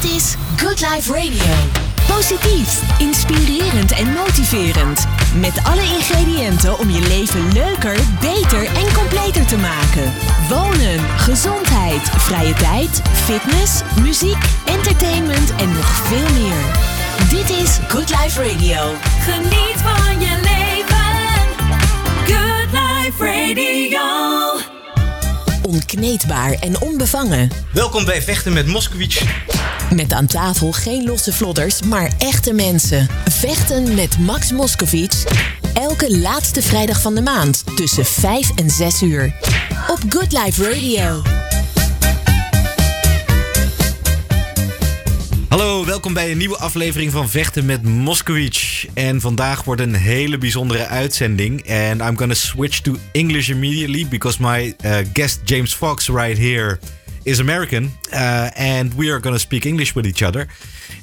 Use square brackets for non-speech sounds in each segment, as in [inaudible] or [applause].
Dit is Good Life Radio. Positief, inspirerend en motiverend. Met alle ingrediënten om je leven leuker, beter en completer te maken. Wonen, gezondheid, vrije tijd, fitness, muziek, entertainment en nog veel meer. Dit is Good Life Radio. Geniet van je leven. Good Life Radio. Onkneedbaar en onbevangen. Welkom bij Vechten met Moskowitz. Met aan tafel geen losse vlodders, maar echte mensen. Vechten met Max Moskowitz. Elke laatste vrijdag van de maand tussen 5 en 6 uur. Op Good Life Radio. Hallo, welkom bij een nieuwe aflevering van Vechten met Moskowitz. En vandaag wordt een hele bijzondere uitzending. And I'm gonna switch to English immediately because my uh, guest James Fox right here is American. Uh, and we are gonna speak English with each other.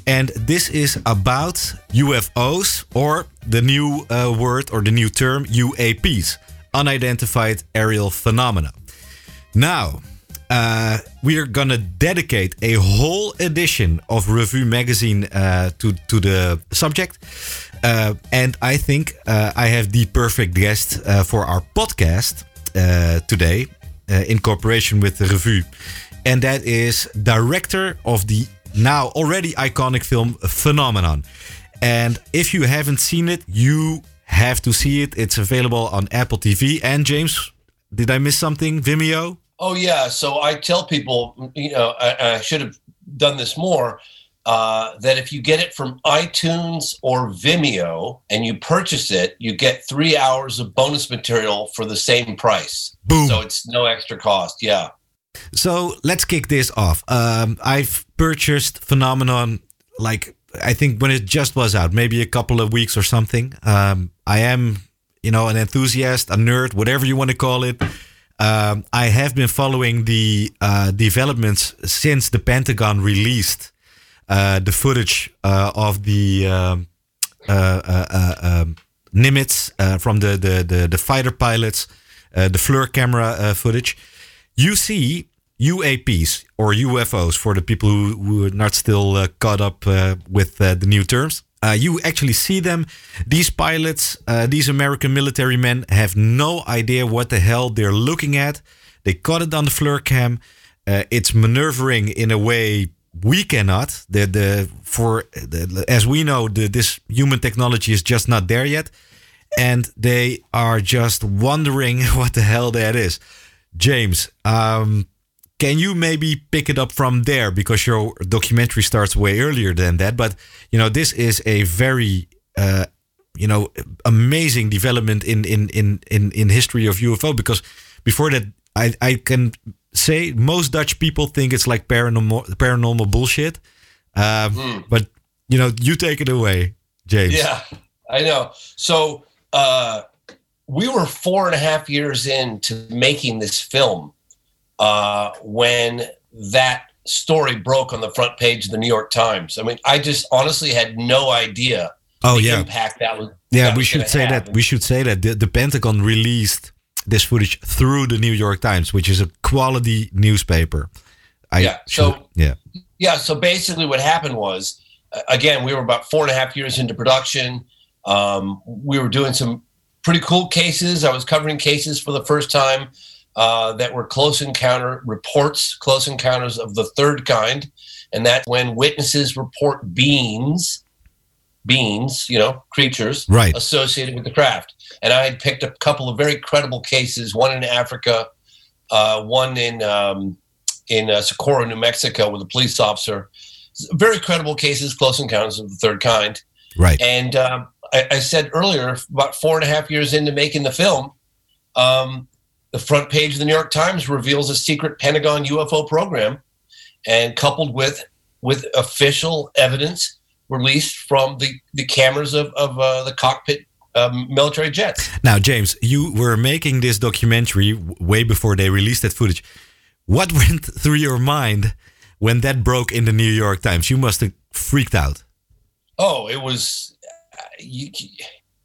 And this is about UFO's or the new uh, word or the new term UAPs, unidentified aerial phenomena. Now, uh, we are gonna dedicate a whole edition of Review Magazine uh, to to the subject, uh, and I think uh, I have the perfect guest uh, for our podcast today, in cooperation with the Review, and that is director of the now already iconic film Phenomenon. And if you haven't seen it, you have to see it. It's available on Apple TV. And James, did I miss something? Vimeo. Oh yeah. So I tell people, you know, I, I should have done this more. Uh, that if you get it from iTunes or Vimeo and you purchase it, you get three hours of bonus material for the same price. Boom. So it's no extra cost. Yeah. So let's kick this off. Um, I've purchased Phenomenon like I think when it just was out, maybe a couple of weeks or something. Um, I am, you know, an enthusiast, a nerd, whatever you want to call it. Um, I have been following the uh, developments since the Pentagon released uh, the footage uh, of the um, uh, uh, uh, um, Nimitz from the, the, the, the fighter pilots, the FLIR camera footage. You see UAPs or UFOs for the people who, who are not still caught up with the new terms. Uh, you actually see them. These pilots, uh, these American military men, have no idea what the hell they're looking at. They caught it on the FLIR cam. Uh, it's maneuvering in a way we cannot. The the for the, as we know, the, this human technology is just not there yet, and they are just wondering [laughs] what the hell that is. James, um, can you maybe pick it up from there because your documentary starts way earlier than that? But you know, this is a very uh, you know amazing development in in in in in history of UFO because before that, I I can say most Dutch people think it's like paranormal paranormal bullshit. Um, But you know, you take it away, James. Yeah, I know. So uh, we were four and a half years into making this film uh, when that story broke on the front page of the New York Times. I mean, I just honestly had no idea Oh the yeah. impact that was. Yeah, that we was should say have. that. We should say that the, the Pentagon released this footage through the New York Times, which is a quality newspaper. I Yeah, should- so- yeah, yeah so basically what happened was again we were about four and a half years into production um, we were doing some pretty cool cases i was covering cases for the first time uh, that were close encounter reports close encounters of the third kind and that's when witnesses report beings beings you know creatures Right. associated with the craft and i had picked a couple of very credible cases one in africa uh, one in um, in uh, Socorro, New Mexico, with a police officer. Very credible cases, close encounters of the third kind. right. And um, I, I said earlier, about four and a half years into making the film, um, the front page of the New York Times reveals a secret Pentagon UFO program, and coupled with with official evidence released from the the cameras of of uh, the cockpit um, military jets. Now, James, you were making this documentary w- way before they released that footage. What [laughs] went through your mind when that broke in the New York Times? You must have freaked out. Oh, it was. Uh, you,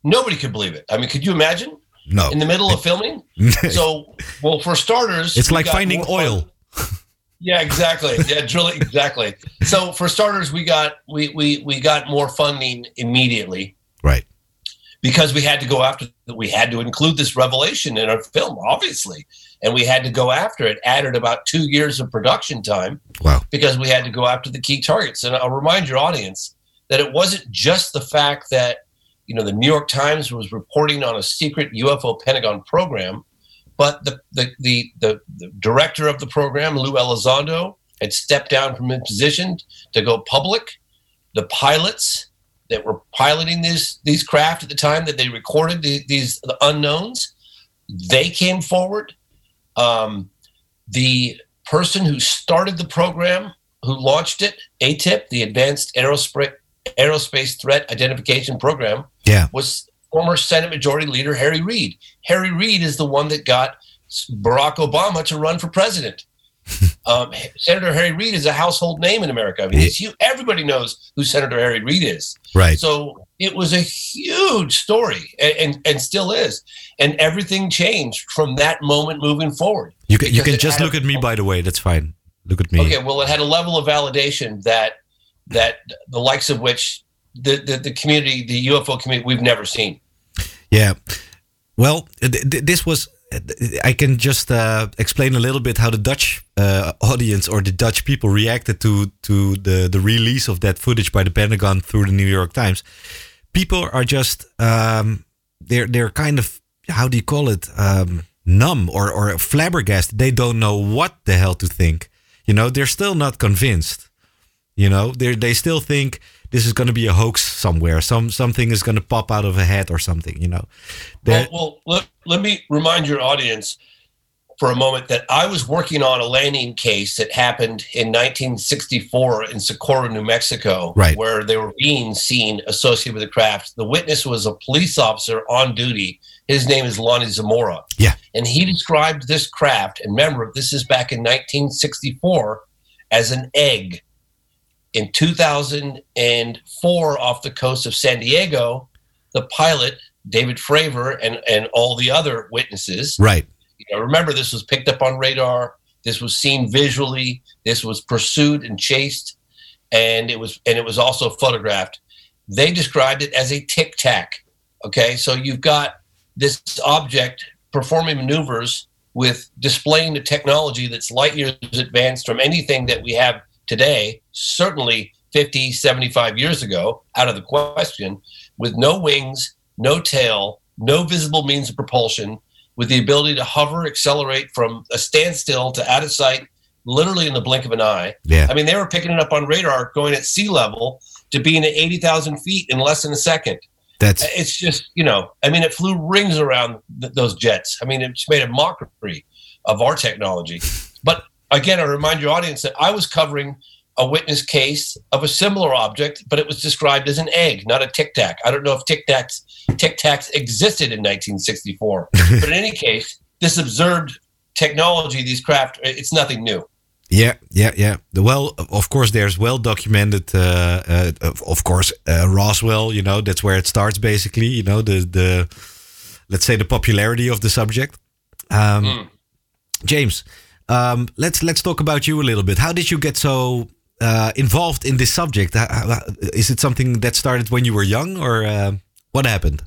nobody could believe it. I mean, could you imagine No, in the middle of filming? [laughs] So, well, for starters, it's like finding oil. [laughs] Yeah, exactly. Yeah, drilling exactly. So for starters, we got we we we got more funding immediately Right. because we had to go after we had to include this revelation in our film, obviously, and we had to go after it. Added about two years of production time Wow. because we had to go after the key targets. And I'll remind your audience that it wasn't just the fact that you know the New York Times was reporting on a secret UFO Pentagon program, but the the the, the, the director of the program, Lou Elizondo, had stepped down from his position to go public. The pilots that were piloting these these craft at the time that they recorded the, these the unknowns, they came forward. Um, the person who started the program, who launched it, AATIP, the Advanced Aerospace Aerospace Threat Identification Program, Yeah. was former Senate Majority Leader Harry Reid. Harry Reid is the one that got Barack Obama to run for president. [laughs] um, Senator Harry Reid is a household name in America. I mean, huge. everybody knows who Senator Harry Reid is. Right. So it was a huge story, and, and and still is. And everything changed from that moment moving forward. You can you can just look a- at me by the way. That's fine. Look at me. Okay, well, it had a level of validation that that the likes of which the the, the community, the UFO community, we've never seen. Yeah. Well, th- th- this was. I can just uh, explain a little bit how the Dutch uh, audience or the Dutch people reacted to to the the release of that footage by the Pentagon through the New York Times. People are just um, they're they're kind of how do you call it um, numb or or flabbergasted. They don't know what the hell to think. You know, they're still not convinced. You know, they they still think this is going to be a hoax somewhere. Some something is going to pop out of a head or something. You know, Well, well let, let me remind your audience for a moment that I was working on a landing case that happened in 1964 in Socorro, New Mexico, Right. where they were being seen associated with the craft. The witness was a police officer on duty. His name is Lonnie Zamora. Yeah. And he described this craft, and remember, this is back in 1964, as an egg. In 2004, off the coast of San Diego, the pilot, David Fravor, and, and all the other witnesses. Right. you know, remember this was picked up on radar. This was seen visually. This was pursued and chased. And it was and it was also photographed. They described it as a tic tac okay? So you've got this object performing maneuvers with displaying the technology that's light years advanced from anything that we have today certainly 50 75 years ago out of the question with no wings no tail no visible means of propulsion with the ability to hover, accelerate from a standstill to out of sight, literally in the blink of an eye. Yeah. I mean, they were picking it up on radar going at sea level to being at 80,000 feet in less than a second. That's It's just, you know, I mean, it flew rings around th- those jets. I mean, it's made a mockery of our technology. But again, I remind your audience that I was covering a witness case of a similar object, but it was described as an egg, not a tic tac. I don't know if tic tacs tic tacs existed in 1964, [laughs] but in any case, this observed technology, these craft, it's nothing new. yeah, yeah, yeah. The well, of course, there's well documented. Uh, uh, of- of course, uh, Roswell. You know, that's where it starts. Basically, you know, the the let's say the popularity of the subject. Um, Mm. James, um, let's let's talk about you a little bit. How did you get so uh, involved in this subject? Is it something that started when you were young, or uh, what happened?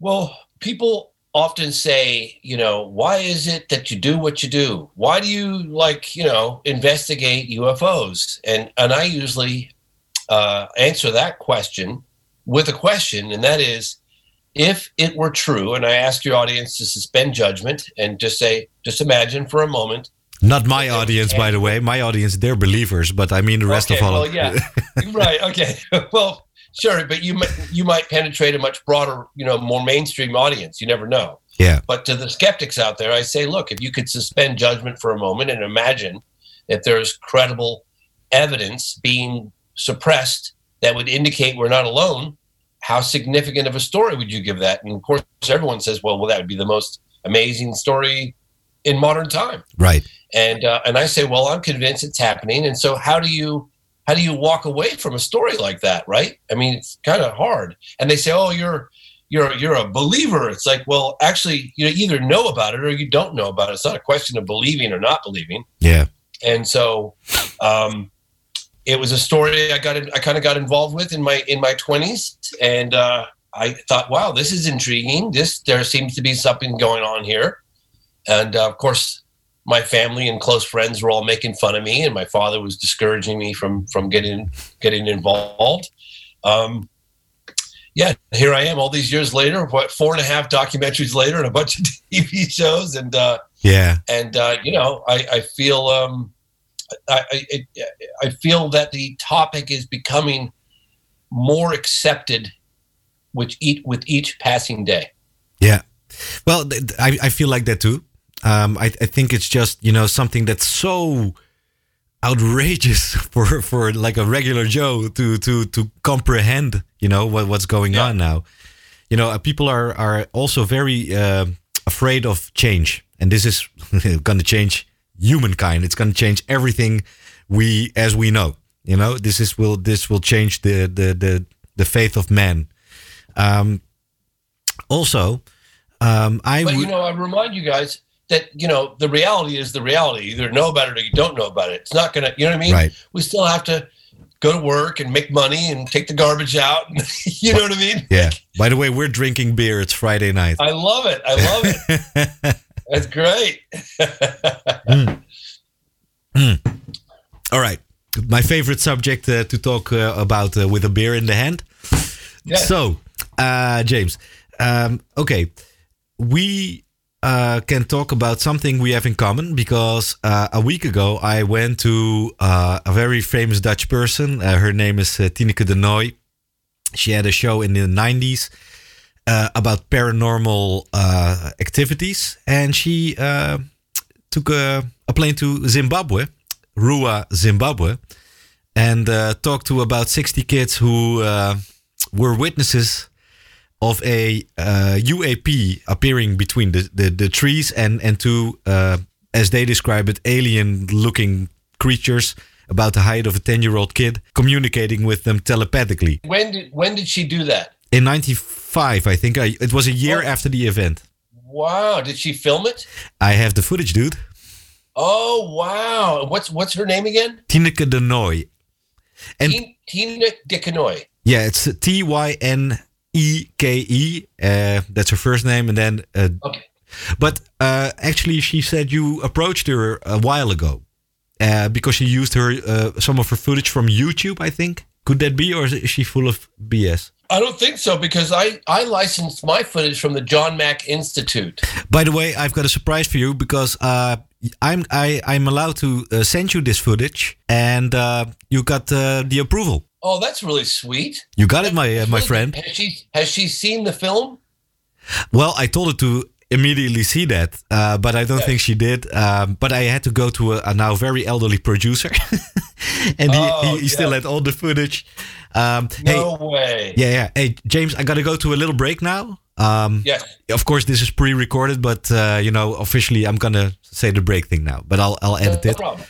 Well, people often say, you know, why is it that you do what you do? Why do you like, you know, investigate UFOs? And and I usually uh, answer that question with a question, and that is, if it were true, and I ask your audience to suspend judgment and just say, just imagine for a moment. Not my audience, by the way. My audience, they're believers, but I mean the rest okay, of all. well, yeah, [laughs] right, okay, [laughs] well, sure, but you might you might penetrate a much broader, you know, more mainstream audience. You never know. yeah, But to the skeptics out there, I say, look, if you could suspend judgment for a moment and imagine that there's credible evidence being suppressed that would indicate we're not alone, how significant of a story would you give that? And of course, everyone says, well, well, that would be the most amazing story in modern time. right. And uh, and I say, well, I'm convinced it's happening. And so, how do you how do you walk away from a story like that, right? I mean, it's kind of hard. And they say, oh, you're you're you're a believer. It's like, well, actually, you either know about it or you don't know about it. It's not a question of believing or not believing. Yeah, and so um, it was a story I got in, I kind of got involved with in my in my twenties, and uh, I thought, wow, this is intriguing. This there seems to be something going on here, and uh, of course, my family and close friends were all making fun of me, and my father was discouraging me from from getting getting involved. Um, yeah, here I am all these years later, what four and a half documentaries later and a bunch of [laughs] TV shows. And, uh, Yeah. and, uh, you know, I, I feel, um, I, I, I feel that the topic is becoming more accepted with each, with each passing day. Yeah. Well, I, I feel like that too. Um, I, I think it's just, you know, something that's so outrageous [laughs] for, for like a regular Joe to, to, to comprehend, you know, what, what's going Yeah. on now. You know, uh, people are, are also very uh, afraid of change. And this is [laughs] going to change humankind. It's going to change everything we, as we know, you know, this is, will, this will change the, the, the, the faith of man. Um, also, um, I But, you know, I remind you guys that, you know, the reality is the reality. You either know about it or you don't know about it. It's not going to, you know what I mean? Right. We still have to go to work and make money and take the garbage out. [laughs] you know what I mean? Yeah. By the way, we're drinking beer. It's Friday night. I love it. I love it. [laughs] That's great. All right. My favorite subject uh, to talk uh, about uh, with a beer in the hand. Yeah. So, uh, James, um, okay, we uh, can talk about something we have in common because uh, a week ago I went to uh, a very famous Dutch person. Uh, her name is uh, Tineke de Nooy. She had a show in the 90s uh, about paranormal uh, activities, and she uh, took a, a plane to Zimbabwe, Ruwa, Zimbabwe, and uh, talked to about 60 kids who uh, were witnesses of a uh, UAP appearing between the, the, the trees and, and two, uh, as they describe it, alien looking creatures about the height of a 10 year old kid communicating with them telepathically. When did when did she do that? In 95, I think, I, it was a year Oh. after the event. Wow. Did she film it? I have the footage, dude. Oh wow. What's what's her name again? Tineke de Nooy. And Tina DeCanoy. yeah, it's T Y N E K E. Uh, that's her first name, and then. Uh, Okay. but uh, actually, she said you approached her a while ago uh, because she used her uh, some of her footage from YouTube. I think could that be, or is she full of BS? I don't think so because I I licensed my footage from the John Mack Institute. By the way, I've got a surprise for you because uh, I'm I, I'm allowed to uh, send you this footage, and uh, you got uh, the approval. Oh, that's really sweet. You got it, my uh, my friend. Has she has she seen the film? Well, I told her to immediately see that, uh, but I don't Yeah. think she did. Um, but I had to go to a, a now very elderly producer, [laughs] and he, Oh, he, he still had all the footage. Um, No Hey, way. yeah, yeah. Hey, James, I got to go to a little break now. Um, Yes. Of course, this is pre-recorded, but uh, you know, officially, I'm gonna say the break thing now. But I'll I'll edit No it. problem.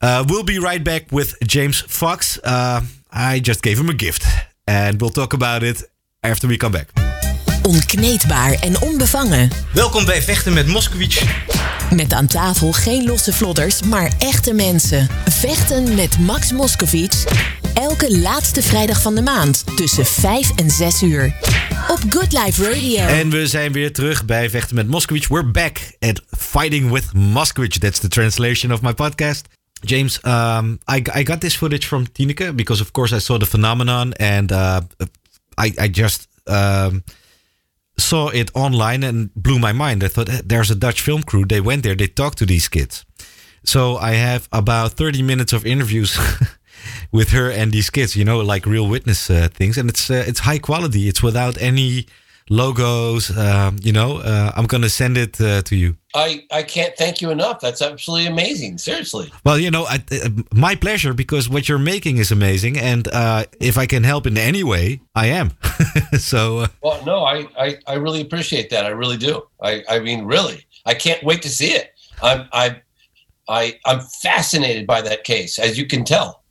Uh, we'll be right back with James Fox. Uh, I just gave him a gift, and we'll talk about it after we come back. Onkneedbaar en onbevangen. Welkom bij Vechten met Moskowitz. Met aan tafel geen losse vlodders, maar echte mensen. Vechten met Max Moskowitz. Elke laatste vrijdag van de maand tussen 5 en 6 uur. Op Good Life Radio. En we zijn weer terug bij Vechten met Moskowitz. We're back at Fighting with Moskowitz. That's the translation of my podcast. James, um, I, I got this footage from Tineke because, of course, I saw the phenomenon and uh, I, I just um, saw it online and blew my mind. I thought "Eh, there's a Dutch film crew. They went there, they talked to these kids. So I have about 30 minutes of interviews [laughs] with her and these kids, you know, like real witness uh, things. And it's uh, it's high quality. It's without any logos. Um, you know, uh, I'm going to send it uh, to you. I I can't thank you enough. That's absolutely amazing. Seriously. Well, you know, I, uh, my pleasure because what you're making is amazing. And uh, if I can help in any way, I am. [laughs] so, uh, Well, no, I, I I really appreciate that. I really do. I I mean, really, I can't wait to see it. I'm I I I'm fascinated by that case, as you can tell.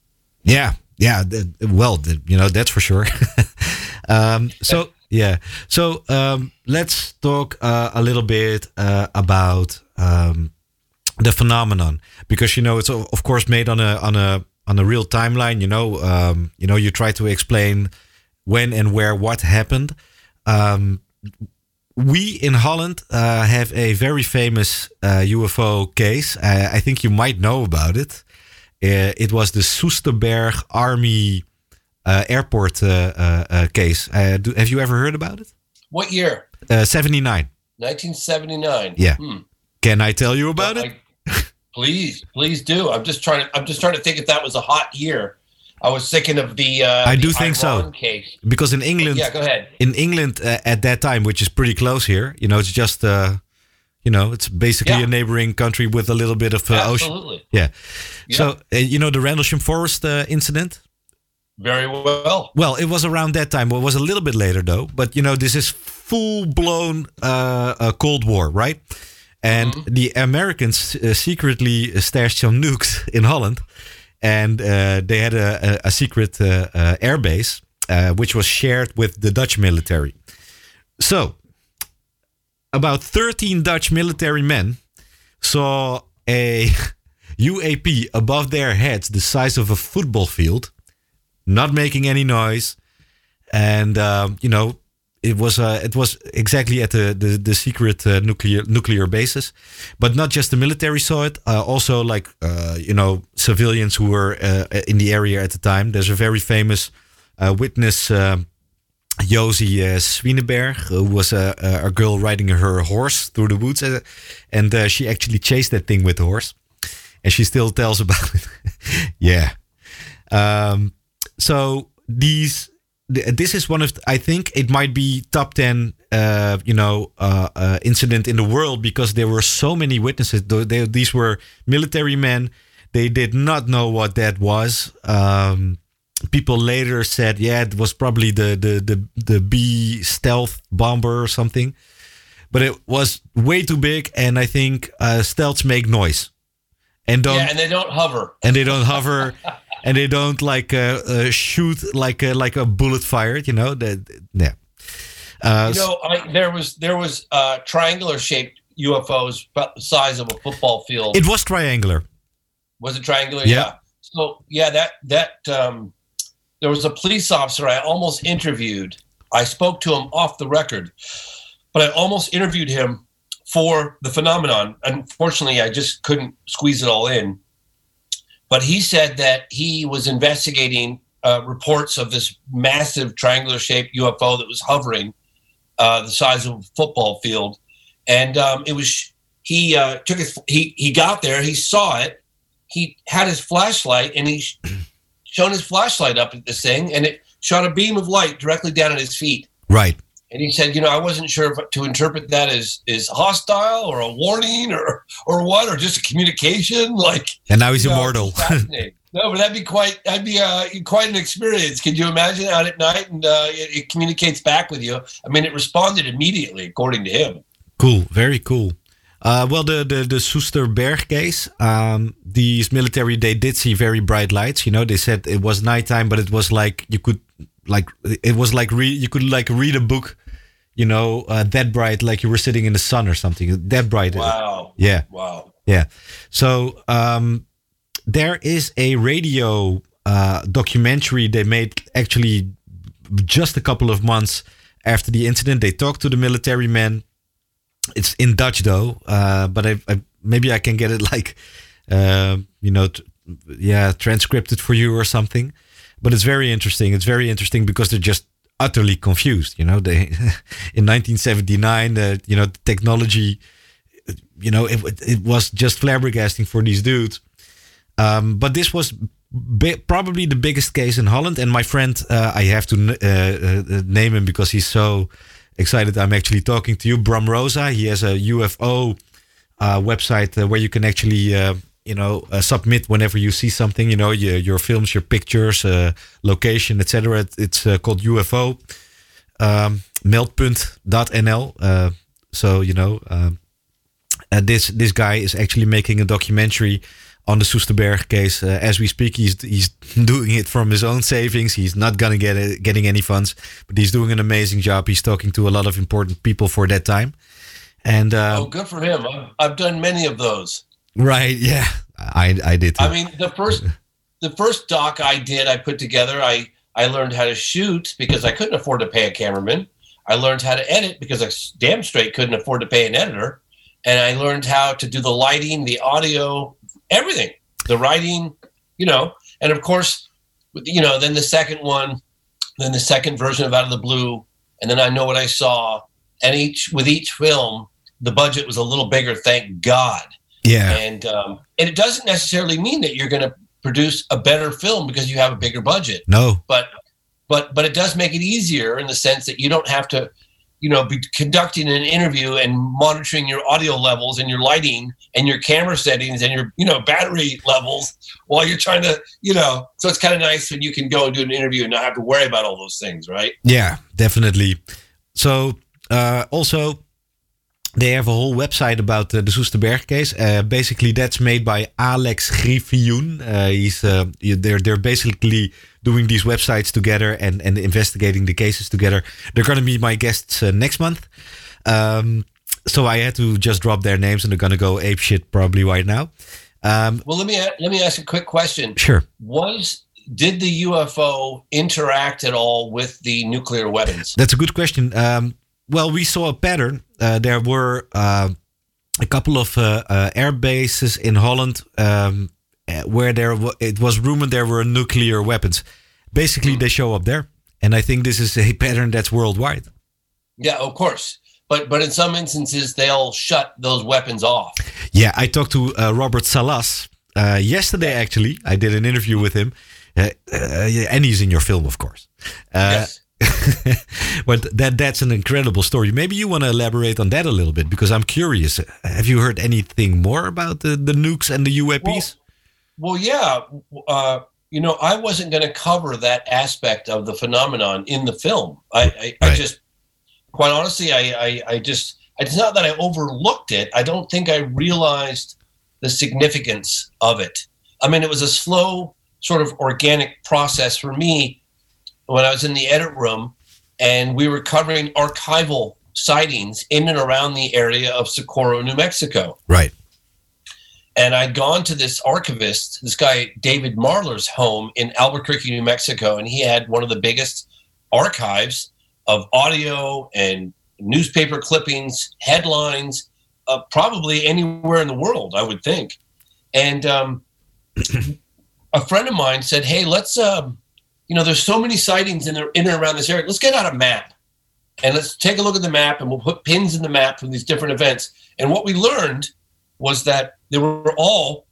Yeah, yeah. well, you know that's for sure. [laughs] um, so yeah, so um, let's talk uh, a little bit uh, about um, the phenomenon because you know it's of course made on a on a on a real timeline. You know, um, you know, you try to explain when and where what happened. Um, we in Holland uh, have a very famous uh, UFO case. Uh, I think you might know about it. Uh, it was the Soesterberg Army uh, Airport uh, uh, uh, case. Uh, do, have you ever heard about it? What year? Uh, 79. 1979. Yeah. Hmm. Can I tell you about it? I- please, please do. I'm just trying to. I'm just trying to think if that was a hot year. I was thinking of the. Uh, I the do think so. Case. Because in England, Yeah, go ahead. in England uh, at that time, which is pretty close here, you know, it's just, uh, you know, it's basically Yeah. a neighboring country with a little bit of uh, ocean. Absolutely. Yeah. Yeah. So, uh, you know, the Rendlesham Forest uh, incident? Very well. Well, it was around that time. Well, it was a little bit later, though. But, you know, this is full blown uh, uh, Cold War, right? And Mm-hmm. the Americans uh, secretly stashed some nukes [laughs] in Holland. And uh, they had a, a, a secret uh, uh, air base, uh, which was shared with the Dutch military. So, about 13 Dutch military men saw a [laughs] UAP above their heads the size of a football field, not making any noise. And, um, you know, it was uh, it was exactly at the the, the secret uh, nuclear nuclear bases, but not just the military saw it. Uh, also, like uh, you know, civilians who were uh, in the area at the time. There's a very famous uh, witness, Josie uh, Swineberg, who was a, a girl riding her horse through the woods, uh, and uh, she actually chased that thing with the horse, and she still tells about it. [laughs] yeah. Um, so these this is one of I think it might be top 10 uh, you know uh, uh, incident in the world because there were so many witnesses. Th- they, these were military men. They did not know what that was. Um, people later said yeah it was probably the the the, the B stealth bomber or something. But it was way too big and I think uh, stealths make noise. And don't Yeah, and they don't hover. and they don't hover [laughs] and they don't like uh, uh, shoot like uh, like a bullet fired you know that yeah uh, You know, I, there was there was uh, triangular shaped UFOs about the size of a football field. it was triangular was it triangular? Yeah. So yeah, that that um, there was a police officer I almost interviewed. I spoke to him off the record, but I almost interviewed him for the phenomenon. Unfortunately, I just couldn't squeeze it all in. But he said that he was investigating uh, reports of this massive triangular shaped UFO that was hovering uh, the size of a football field. And um, it was, he uh, took his, he, he got there, he saw it, he had his flashlight and he shone his flashlight up at this thing and it shot a beam of light directly down at his feet. right And he said, you know, I wasn't sure if to interpret that as is hostile or a warning or or what or just a communication. Like and now he's you know, immortal [laughs] no, but that'd be quite that'd be uh, quite an experience. Could you imagine out at night and uh, it, it communicates back with you? I mean, it responded immediately, according to him. cool very cool uh, well the the the Soesterberg case um, these military they did see very bright lights you know they said it was nighttime but it was like you could like it was like re- you could like read a book you know uh, that bright like you were sitting in the sun or something that bright Wow. yeah Wow. Yeah. So um, there is a radio uh, documentary they made actually just a couple of months after the incident. They talked to the military men. It's in Dutch though, uh, but I, I, maybe I can get it [laughs] like, uh, you know, t- yeah, transcripted for you or something. But it's very interesting. It's very interesting because they're just utterly confused. You know, they [laughs] in 1979, uh, you know, the technology you know, it, it was just flabbergasting for these dudes. Um, but this was bi- probably the biggest case in Holland. And my friend, uh, I have to n- uh, uh, name him because he's so excited. I'm actually talking to you, Bram Rosa. He has a UFO uh, website uh, where you can actually, uh, you know, uh, submit whenever you see something. You know, your, your films, your pictures, uh, location, etc. It's uh, called UFO um, meld.nl. Uh, so you know. Um, this this guy is actually making a documentary on the Soesterberg case uh, as we speak. He's he's [laughs] doing it from his own savings. He's not gonna get getting any funds, but he's doing an amazing job. He's talking to a lot of important people for that time, and uh, Oh, good for him. I've, I've done many of those. Right. Yeah. I I did. Too. I mean, the first the first doc I did, I put together. I I learned how to shoot because I couldn't afford to pay a cameraman. I learned how to edit because I damn straight couldn't afford to pay an editor, and I learned how to do the lighting, the audio, everything, the writing, you know. And of course, you know, then the second one, then the second version of Out of the Blue, and then I know what I saw. And each with each film, the budget was a little bigger. Thank God yeah. and um, and it doesn't necessarily mean that you're going to produce a better film because you have a bigger budget No. but but but it does make it easier in the sense that you don't have to you know be conducting an interview and monitoring your audio levels and your lighting and your camera settings and your you know battery levels while you're trying to you know so it's kind of nice when you can go and do an interview and not have to worry about all those things right Yeah, definitely. So uh, also, they have a whole website about uh, the Soesterberg case. Uh, basically, that's made by Alex Griffioen. Uh, he's uh, they're they're basically doing these websites together and and investigating the cases together. They're gonna be my guests uh, next month. Um, so I had to just drop their names, and they're gonna go ape shit probably right now. Um, well let me let me ask a quick question sure. was did the UFO interact at all with the nuclear weapons That's a good question. Um, well, we saw a pattern. Uh, there were uh, a couple of uh, uh, air bases in Holland um, where there it was rumored there were nuclear weapons. Basically, they show up there, and I think this is a pattern that's worldwide. Yeah, of course. But but in some instances they'll shut those weapons off. Yeah, I talked to uh, Robert Salas uh, yesterday. Actually, I did an interview with him, uh, uh, and he's in your film, of course. Uh, yes. [laughs] but that that's an incredible story. Maybe you want to elaborate on that a little bit because I'm curious. Have you heard anything more about the, the nukes and the UAPs? Well, yeah. Uh, you know, I wasn't going to cover that aspect of the phenomenon in the film. I, I, I just, quite honestly, I, I, I just, it's not that I overlooked it. I don't think I realized the significance of it. I mean, it was a slow, sort of organic process for me when I was in the edit room and we were covering archival sightings in and around the area of Socorro, New Mexico right. and I'd gone to this archivist, this guy David Marler's home in Albuquerque, New Mexico, and he had one of the biggest archives of audio and newspaper clippings, headlines, uh, probably anywhere in the world, I would think. And um, [clears throat] a friend of mine said, "Hey, let's, um, you know, there's so many sightings in, the, in and around this area. Let's get out a map." And let's take a look at the map, and we'll put pins in the map from these different events. And what we learned was that they were all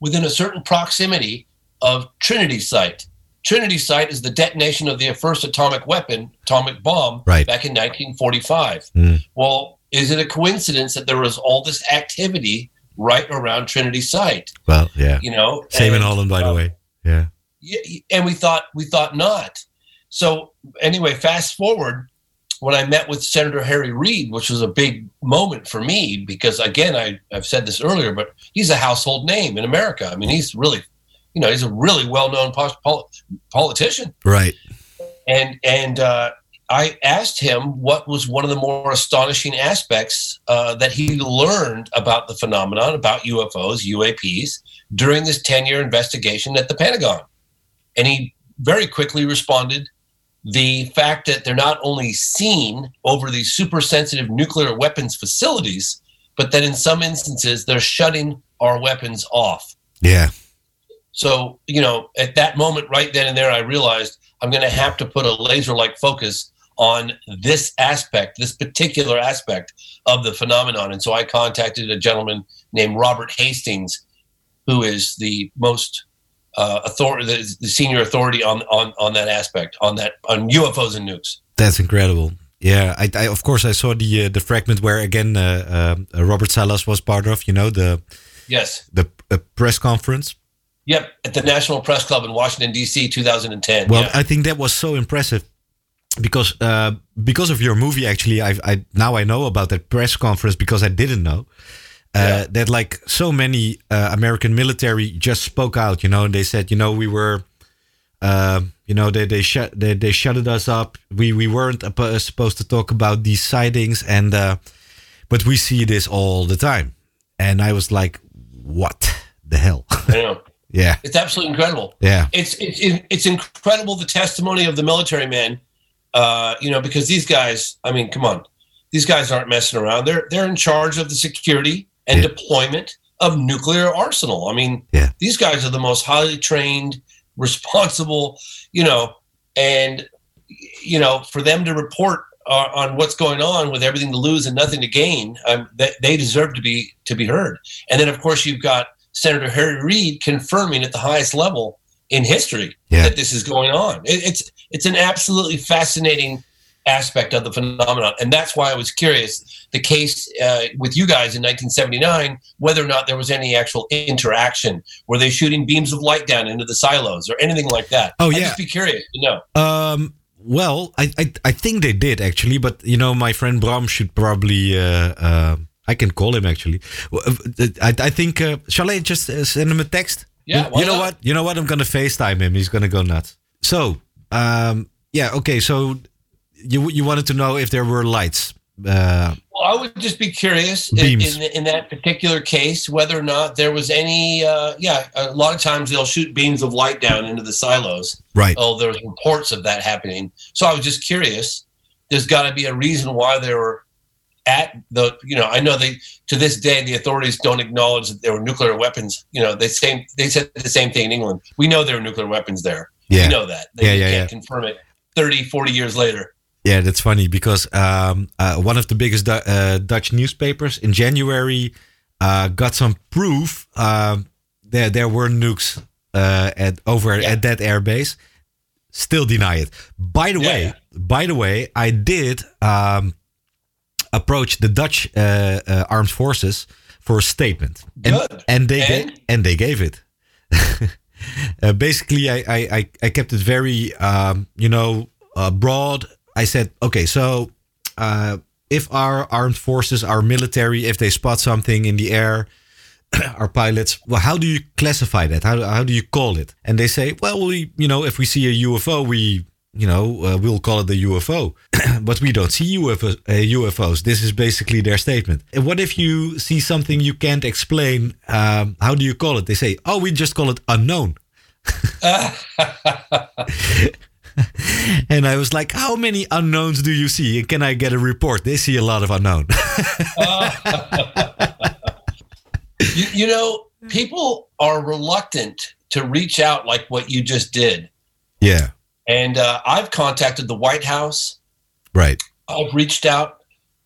within a certain proximity of Trinity Site. Trinity Site is the detonation of the first atomic weapon, atomic bomb, Right. back in 1945. Mm. Well, is it a coincidence that there was all this activity right around Trinity Site? Well, yeah. You know, Same in Holland, by the uh, way. Yeah. Yeah, and we thought we thought not. So anyway, fast forward when I met with Senator Harry Reid, which was a big moment for me because again, I, I've said this earlier, but he's a household name in America. I mean, he's really, you know, he's a really well-known pos- pol- politician Right. and and uh, I asked him what was one of the more astonishing aspects uh, that he learned about the phenomenon, about UFOs, UAPs, during this 10 year investigation at the Pentagon. And he very quickly responded the fact that they're not only seen over these super sensitive nuclear weapons facilities, but that in some instances they're shutting our weapons off. Yeah. So, you know, at that moment, right then and there, I realized I'm going to have to put a laser like focus on this aspect, this particular aspect of the phenomenon. And so I contacted a gentleman named Robert Hastings, who is the most uh, authority, the, the senior authority on, on, on that aspect, on that, on UFOs and nukes. That's incredible. Yeah, I, I of course I saw the uh, the fragment where again uh, uh, Robert Salas was part of. You know the Yes. the uh, press conference. Yep. At the National Press Club in Washington, D.C., 2010. Well, yeah. I think that was so impressive because uh, because of your movie. Actually, I I now I know about that press conference because I didn't know. Uh, Yeah. That like so many uh, American military just spoke out, you know, and they said, you know, we were, uh, you know, they they shut they, they shutted us up. We we weren't supposed to talk about these sightings, and uh, but we see this all the time. And I was like, what the hell? I [laughs] yeah, It's absolutely incredible. yeah, It's it's it's incredible the testimony of the military men. Uh, you know, because these guys, I mean, come on, these guys aren't messing around. They're they're in charge of the security and Yeah. deployment of nuclear arsenal. I mean, Yeah. these guys are the most highly trained, [laughs] responsible, you know, and you know, for them to report uh, on what's going on with everything to lose and nothing to gain, um, they, they deserve to be to be heard. And then, of course, you've got Senator Harry Reid confirming at the highest level in history Yeah. that this is going on. It, it's it's an absolutely fascinating aspect of the phenomenon, and that's why I was curious the case uh, with you guys in 1979 whether or not there was any actual interaction. Were they shooting beams of light down into the silos or anything like that? Oh, I'd yeah. just be curious to know. Um, well, I, I I think they did actually, but you know, my friend Bram should probably. Uh, uh, I can call him actually. Uh, I, I think. Uh, shall I just uh, send him a text? Yeah, You, you know not? what? You know what? I'm gonna FaceTime him. He's gonna go nuts. So, um, yeah, okay. So, you you wanted to know if there were lights? Uh, Well, I would just be curious in, in, in that particular case whether or not there was any. Uh, yeah, a lot of times they'll shoot beams of light down into the silos. right. Oh, there's reports of that happening. So I was just curious. There's got to be a reason why they were at the. You know, I know they to this day the authorities don't acknowledge that there were nuclear weapons. You know, they same they said the same thing in England. We know there were nuclear weapons there. Yeah. We know that. They Yeah, yeah, can't confirm it 30, 40 years later. Yeah, that's funny because um, uh, one of the biggest Du- uh, Dutch newspapers in January uh, got some proof um, there there were nukes uh, at over Yeah. at that airbase. Still deny it. By the Yeah, way, yeah. by the way, I did um, approach the Dutch uh, uh, armed forces for a statement, and and they And? Ga- and they gave it. [laughs] basically, I, I I I kept it very um, you know uh, broad. I said, okay, so uh, if our armed forces, our military, if they spot something in the air, [clears throat] our pilots, well, how do you classify that? How, how do you call it? And they say, well, we, you know, if we see a UFO, we, you know, uh, we'll call it a UFO. [clears throat] but we don't see UFOs, uh, UFOs. This is basically their statement. And what if you see something you can't explain? Um, how do you call it? They say, oh, we just call it unknown. [laughs] [laughs] [laughs] and I was like, how many unknowns do you see? And can I get a report? They see a lot of unknown. [laughs] you, you know, people are reluctant to reach out like what you just did. yeah, And uh, I've contacted the White House. right. I've reached out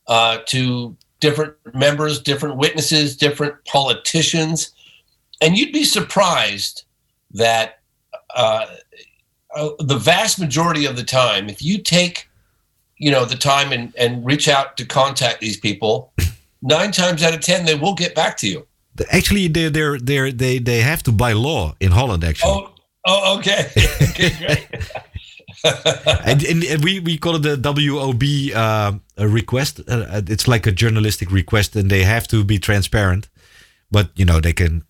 uh, to different members, different witnesses, different politicians, and you'd be surprised that uh, uh, the vast majority of the time, if you take, you know, the time and, and reach out to contact these people, [laughs] nine times out of ten they will get back to you. Actually, they're, they're, they're, they they have to by law in Holland. Actually, Oh, oh, okay, [laughs] okay, great. [laughs] and, and, and we we call it the WOB uh, request. Uh, it's like a journalistic request, and they have to be transparent. But you know, they can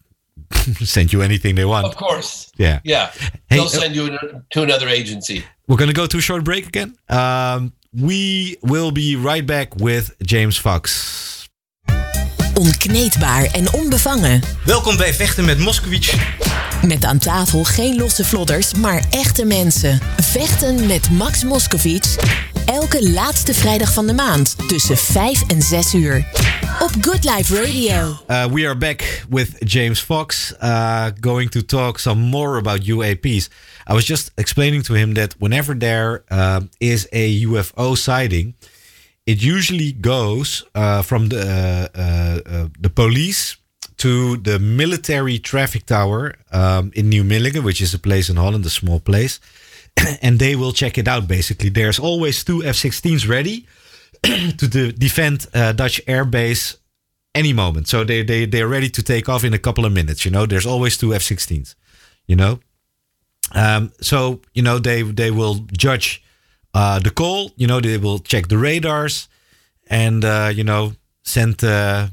[laughs] send you anything they want. of course, Yeah. yeah. Hey, They'll uh, send you to another agency. We're gonna go to a short break again. Um, we will be right back with James Fox. Onkneedbaar en onbevangen. Welkom bij Vechten met Moskowitz. Met aan tafel geen losse vlodders, maar echte mensen. Vechten met Max Moskowitz. Elke laatste vrijdag van de maand tussen 5 en 6 uur. Op Good Life Radio. Uh, we are back with James Fox, uh, going to talk some more about UAPs. I was just explaining to him that whenever there uh, is a UFO sighting, it usually goes from the the police to the military traffic tower um, in New Millingen, which is a place in Holland, a small place, [clears throat] and they will check it out. Basically, there's always two F-16s ready [clears throat] to de- defend uh, Dutch airbase any moment. So they they they're ready to take off in a couple of minutes. You know, there's always two F-16s. You know, um, so you know they they will judge uh, the call. You know, they will check the radars, and uh, you know send uh,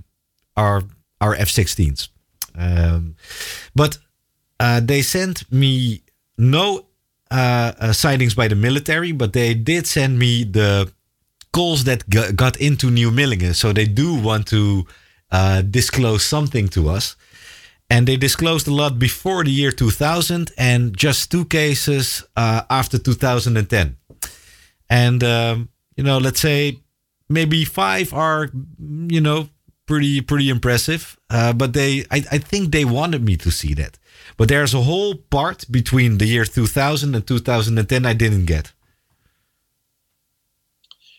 our our F-16s. Um, but uh, they sent me no sightings by the military, but they did send me the calls that got into Nieuw Milligen. So they do want to uh, disclose something to us. and they disclosed a lot before the year 2000 and just two cases uh, after 2010. And um, you know, let's say maybe five are you know pretty pretty impressive. Uh, but they, I, I think they wanted me to see that. But there's a whole part between the year 2000 and 2010 I didn't get.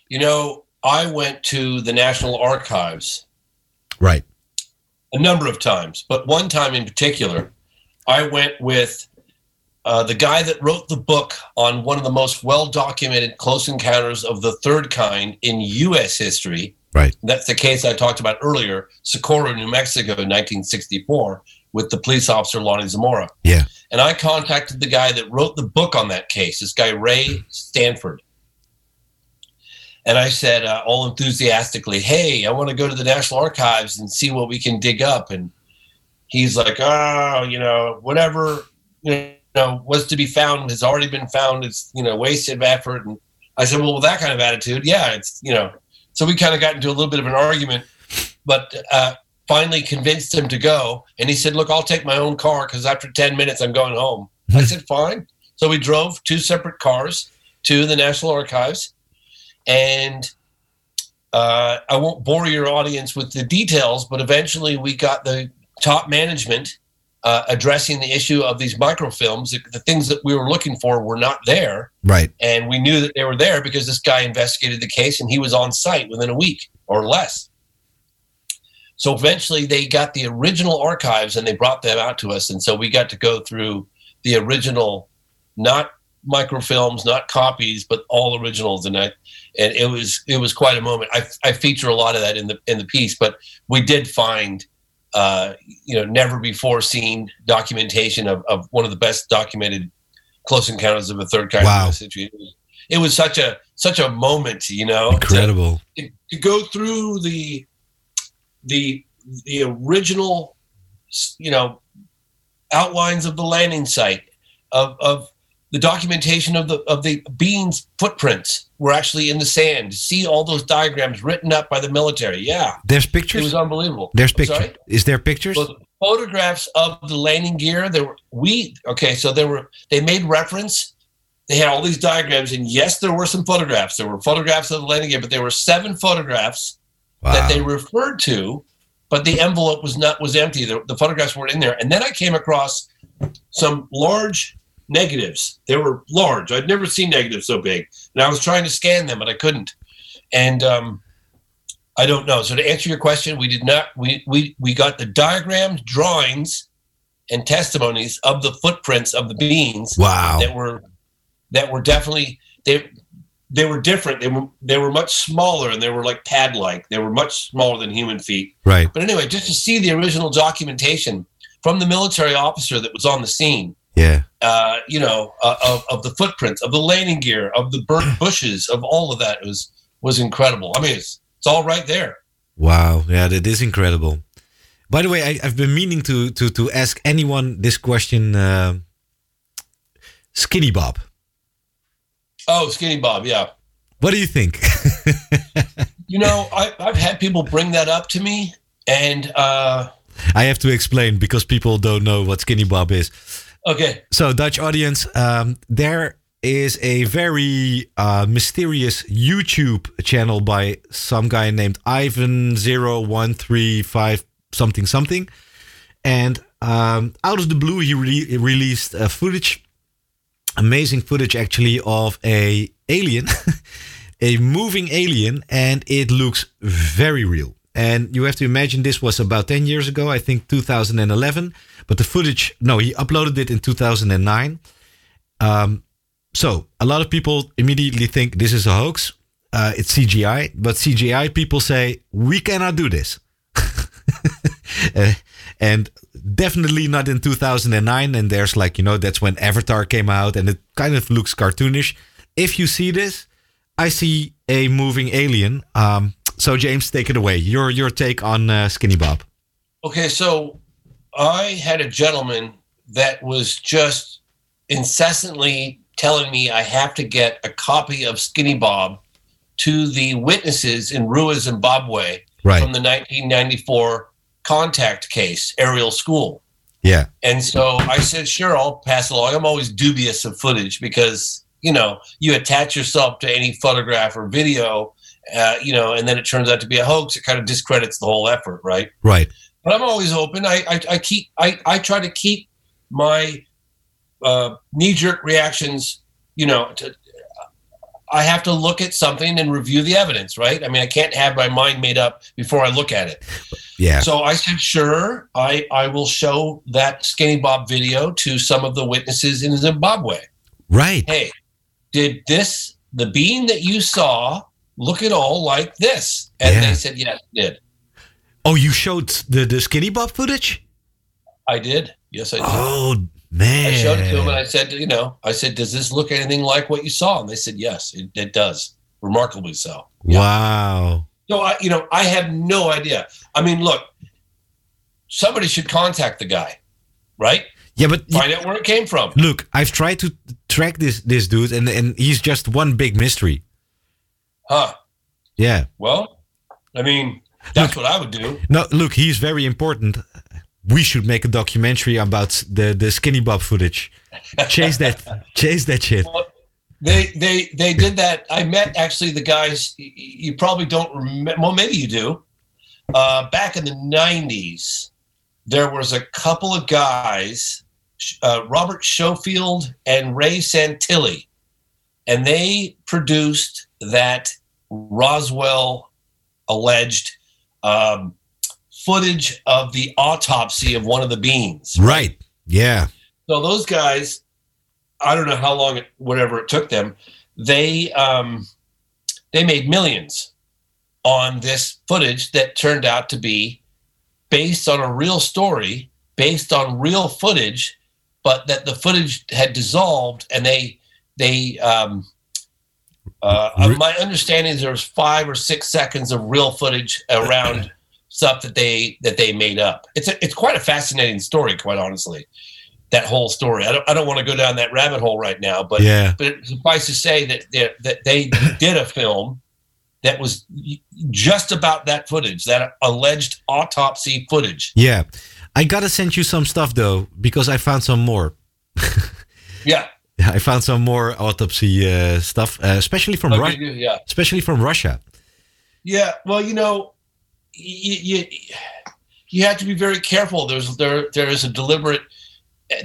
You know, I went to the National Archives Right. a number of times, but one time in particular, I went with uh, the guy that wrote the book on one of the most well documented close encounters of the third kind in U.S. history. Right. That's the case I talked about earlier, Socorro, New Mexico, in 1964, with the police officer Lonnie Zamora. Yeah. And I contacted the guy that wrote the book on that case, this guy, Ray Stanford. And I said, uh, all enthusiastically, hey, I want to go to the National Archives and see what we can dig up. And he's like, oh, you know, whatever, you know, was to be found has already been found. It's, you know, wasted effort. And I said, well, with that kind of attitude, yeah, it's, you know, so we kind of got into a little bit of an argument, but uh, finally convinced him to go. And he said, look, I'll take my own car because after 10 minutes, I'm going home. I said, fine. So we drove two separate cars to the National Archives. And uh, I won't bore your audience with the details, but eventually we got the top management uh, addressing the issue of these microfilms. The, the things that we were looking for were not there. Right. And we knew that they were there because this guy investigated the case and he was on site within a week or less. So eventually they got the original archives and they brought them out to us. And so we got to go through the original, not microfilms, not copies, but all originals. And I, and it was, it was quite a moment. I, I feature a lot of that in the, in the piece, but we did find, uh, you know, never before seen documentation of, of one of the best documented close encounters of a third kind Wow. situation. It was, such a, such a moment, you know, Incredible. to, to go through the the the original you know outlines of the landing site of of the documentation of the of the beans footprints were actually in the sand see all those diagrams written up by the military yeah There's pictures. it was unbelievable There's pictures. Is there pictures? Well, photographs of the landing gear. There were we okay. So there were they made reference. They had all these diagrams, and yes, there were some photographs. There were photographs of the landing gear, but there were seven photographs that they referred to, but the envelope was not was empty. The, the photographs weren't in there. And then I came across some large negatives. They were large. I'd never seen negatives so big, and I was trying to scan them, but I couldn't. And um, I don't know. So to answer your question, we did not. We we we got the diagrams, drawings, and testimonies of the footprints of the beings. wow. that were that were definitely they they were different. They were they were much smaller and they were like pad like. They were much smaller than human feet. Right. But anyway, just to see the original documentation from the military officer that was on the scene, Yeah. uh, you know, uh, of, of the footprints, of the landing gear, of the burnt [clears throat] bushes, of all of that was was incredible. I mean, it's it's all right there. Wow. Yeah, that is incredible. By the way, I, I've been meaning to to to ask anyone this question. Uh, Skinny Bob. Oh, Skinny Bob, yeah. What do you think? [laughs] You know, I, I've had people bring that up to me, and uh, I have to explain because people don't know what Skinny Bob is. Okay, So, Dutch audience, um, there is a very uh, mysterious YouTube channel by some guy named Ivan0135 something something. And um, out of the blue, he re- released uh, footage, amazing footage actually, of a alien, [laughs] a moving alien, and it looks very real. And you have to imagine this was about 10 years ago, I think 2011. But the footage, no, he uploaded it in 2009. Um, so a lot of people immediately think this is a hoax. Uh, it's CGI, but CGI people say we cannot do this. [laughs] Uh, and definitely not in 2009. And there's like, you know, that's when Avatar came out and it kind of looks cartoonish. If you see this, I see a moving alien. Um, so, James, take it away. Your, your take on uh, Skinny Bob. okay. So I had a gentleman that was just incessantly telling me I have to get a copy of Skinny Bob to the witnesses in Ruwa, Zimbabwe Right. from the 1994 contact case, Ariel School. Yeah. And so I said, sure, I'll pass along. I'm always dubious of footage because, you know, you attach yourself to any photograph or video, uh, you know, and then it turns out to be a hoax. It kind of discredits the whole effort, right? Right. But I'm always open. I, I, I keep, I, I try to keep my uh, knee jerk reactions, you know, to, I have to look at something and review the evidence, right? I mean, I can't have my mind made up before I look at it. Yeah. So I said, sure, I, I will show that Skinny Bob video to some of the witnesses in Zimbabwe. Right. Hey, did this, the bean that you saw, look at all like this? And Yeah. they said, yes, it did. Oh, you showed the the Skinny Bob footage? I did. Yes, I did. Oh man. I showed it to him, and I said, you know, I said, does this look anything like what you saw? And they said, yes, it, it does. Remarkably so. Yeah. Wow. So I, you know, I have no idea. I mean, look, somebody should contact the guy, right? Yeah, but Find out where it came from. look, I've tried to track this this dude and and he's just one big mystery. Huh. Yeah. Well, I mean, that's what I would do. No, look, he's very important. We should make a documentary about the the Skinny Bob footage. Chase that [laughs] chase that shit. Well, They they they did that. I met actually the guys. You probably don't remember. Well, maybe you do. Uh, back in the '90s, there was a couple of guys, uh, Robert Schofield and Ray Santilli, and they produced that Roswell alleged um, footage of the autopsy of one of the beans. Right. Yeah. So those guys, I don't know how long it, whatever it took them, they um, they made millions on this footage that turned out to be based on a real story, based on real footage, but that the footage had dissolved and they they um, uh, my understanding is there's five or six seconds of real footage around [clears throat] stuff that they that they made up. It's a, it's quite a fascinating story, quite honestly. That whole story. I don't I don't want to go down that rabbit hole right now, but Yeah. but it suffice to say that they, that they [laughs] did a film that was just about that footage, that alleged autopsy footage. Yeah. I gotta send you some stuff though, because I found some more. [laughs] Yeah, I found some more autopsy uh, stuff, uh, especially from Okay, Ru- yeah, especially from Russia. yeah. Well, you know, you, you you have to be very careful. There's there there is a deliberate.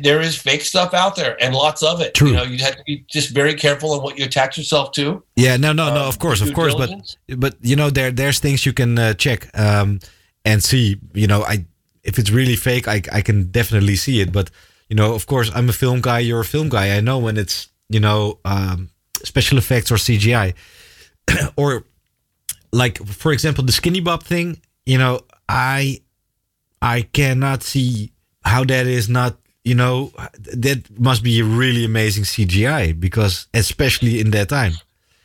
There is fake stuff out there, and lots of it. True. You know, you have to be just very careful on what you attach yourself to. Yeah, no, no, no. Um, Of course, of course, but but you know there there's things you can uh, check um, and see. You know, I if it's really fake, I I can definitely see it. But you know, of course, I'm a film guy. You're a film guy. I know when it's you know um, special effects or CGI [clears throat] or like for example the skinny bob thing. You know, I I cannot see how that is not. You know, that must be a really amazing CGI because especially in that time.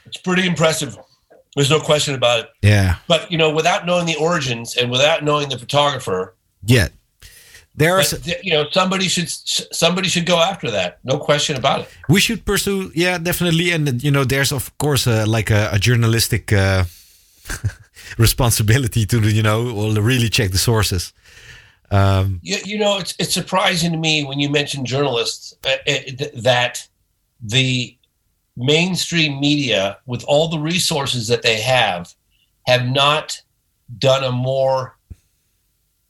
It's pretty impressive. There's no question about it. Yeah. But you know, without knowing the origins and without knowing the photographer, Yeah. There are. but, you know, somebody should somebody should go after that. No question about it. we should pursue. Yeah, definitely. And you know, there's of course uh, like a, a journalistic uh, [laughs] responsibility to you know really check the sources. Um, You, you know, it's it's surprising to me when you mention journalists uh, uh, th- that the mainstream media, with all the resources that they have, have not done a more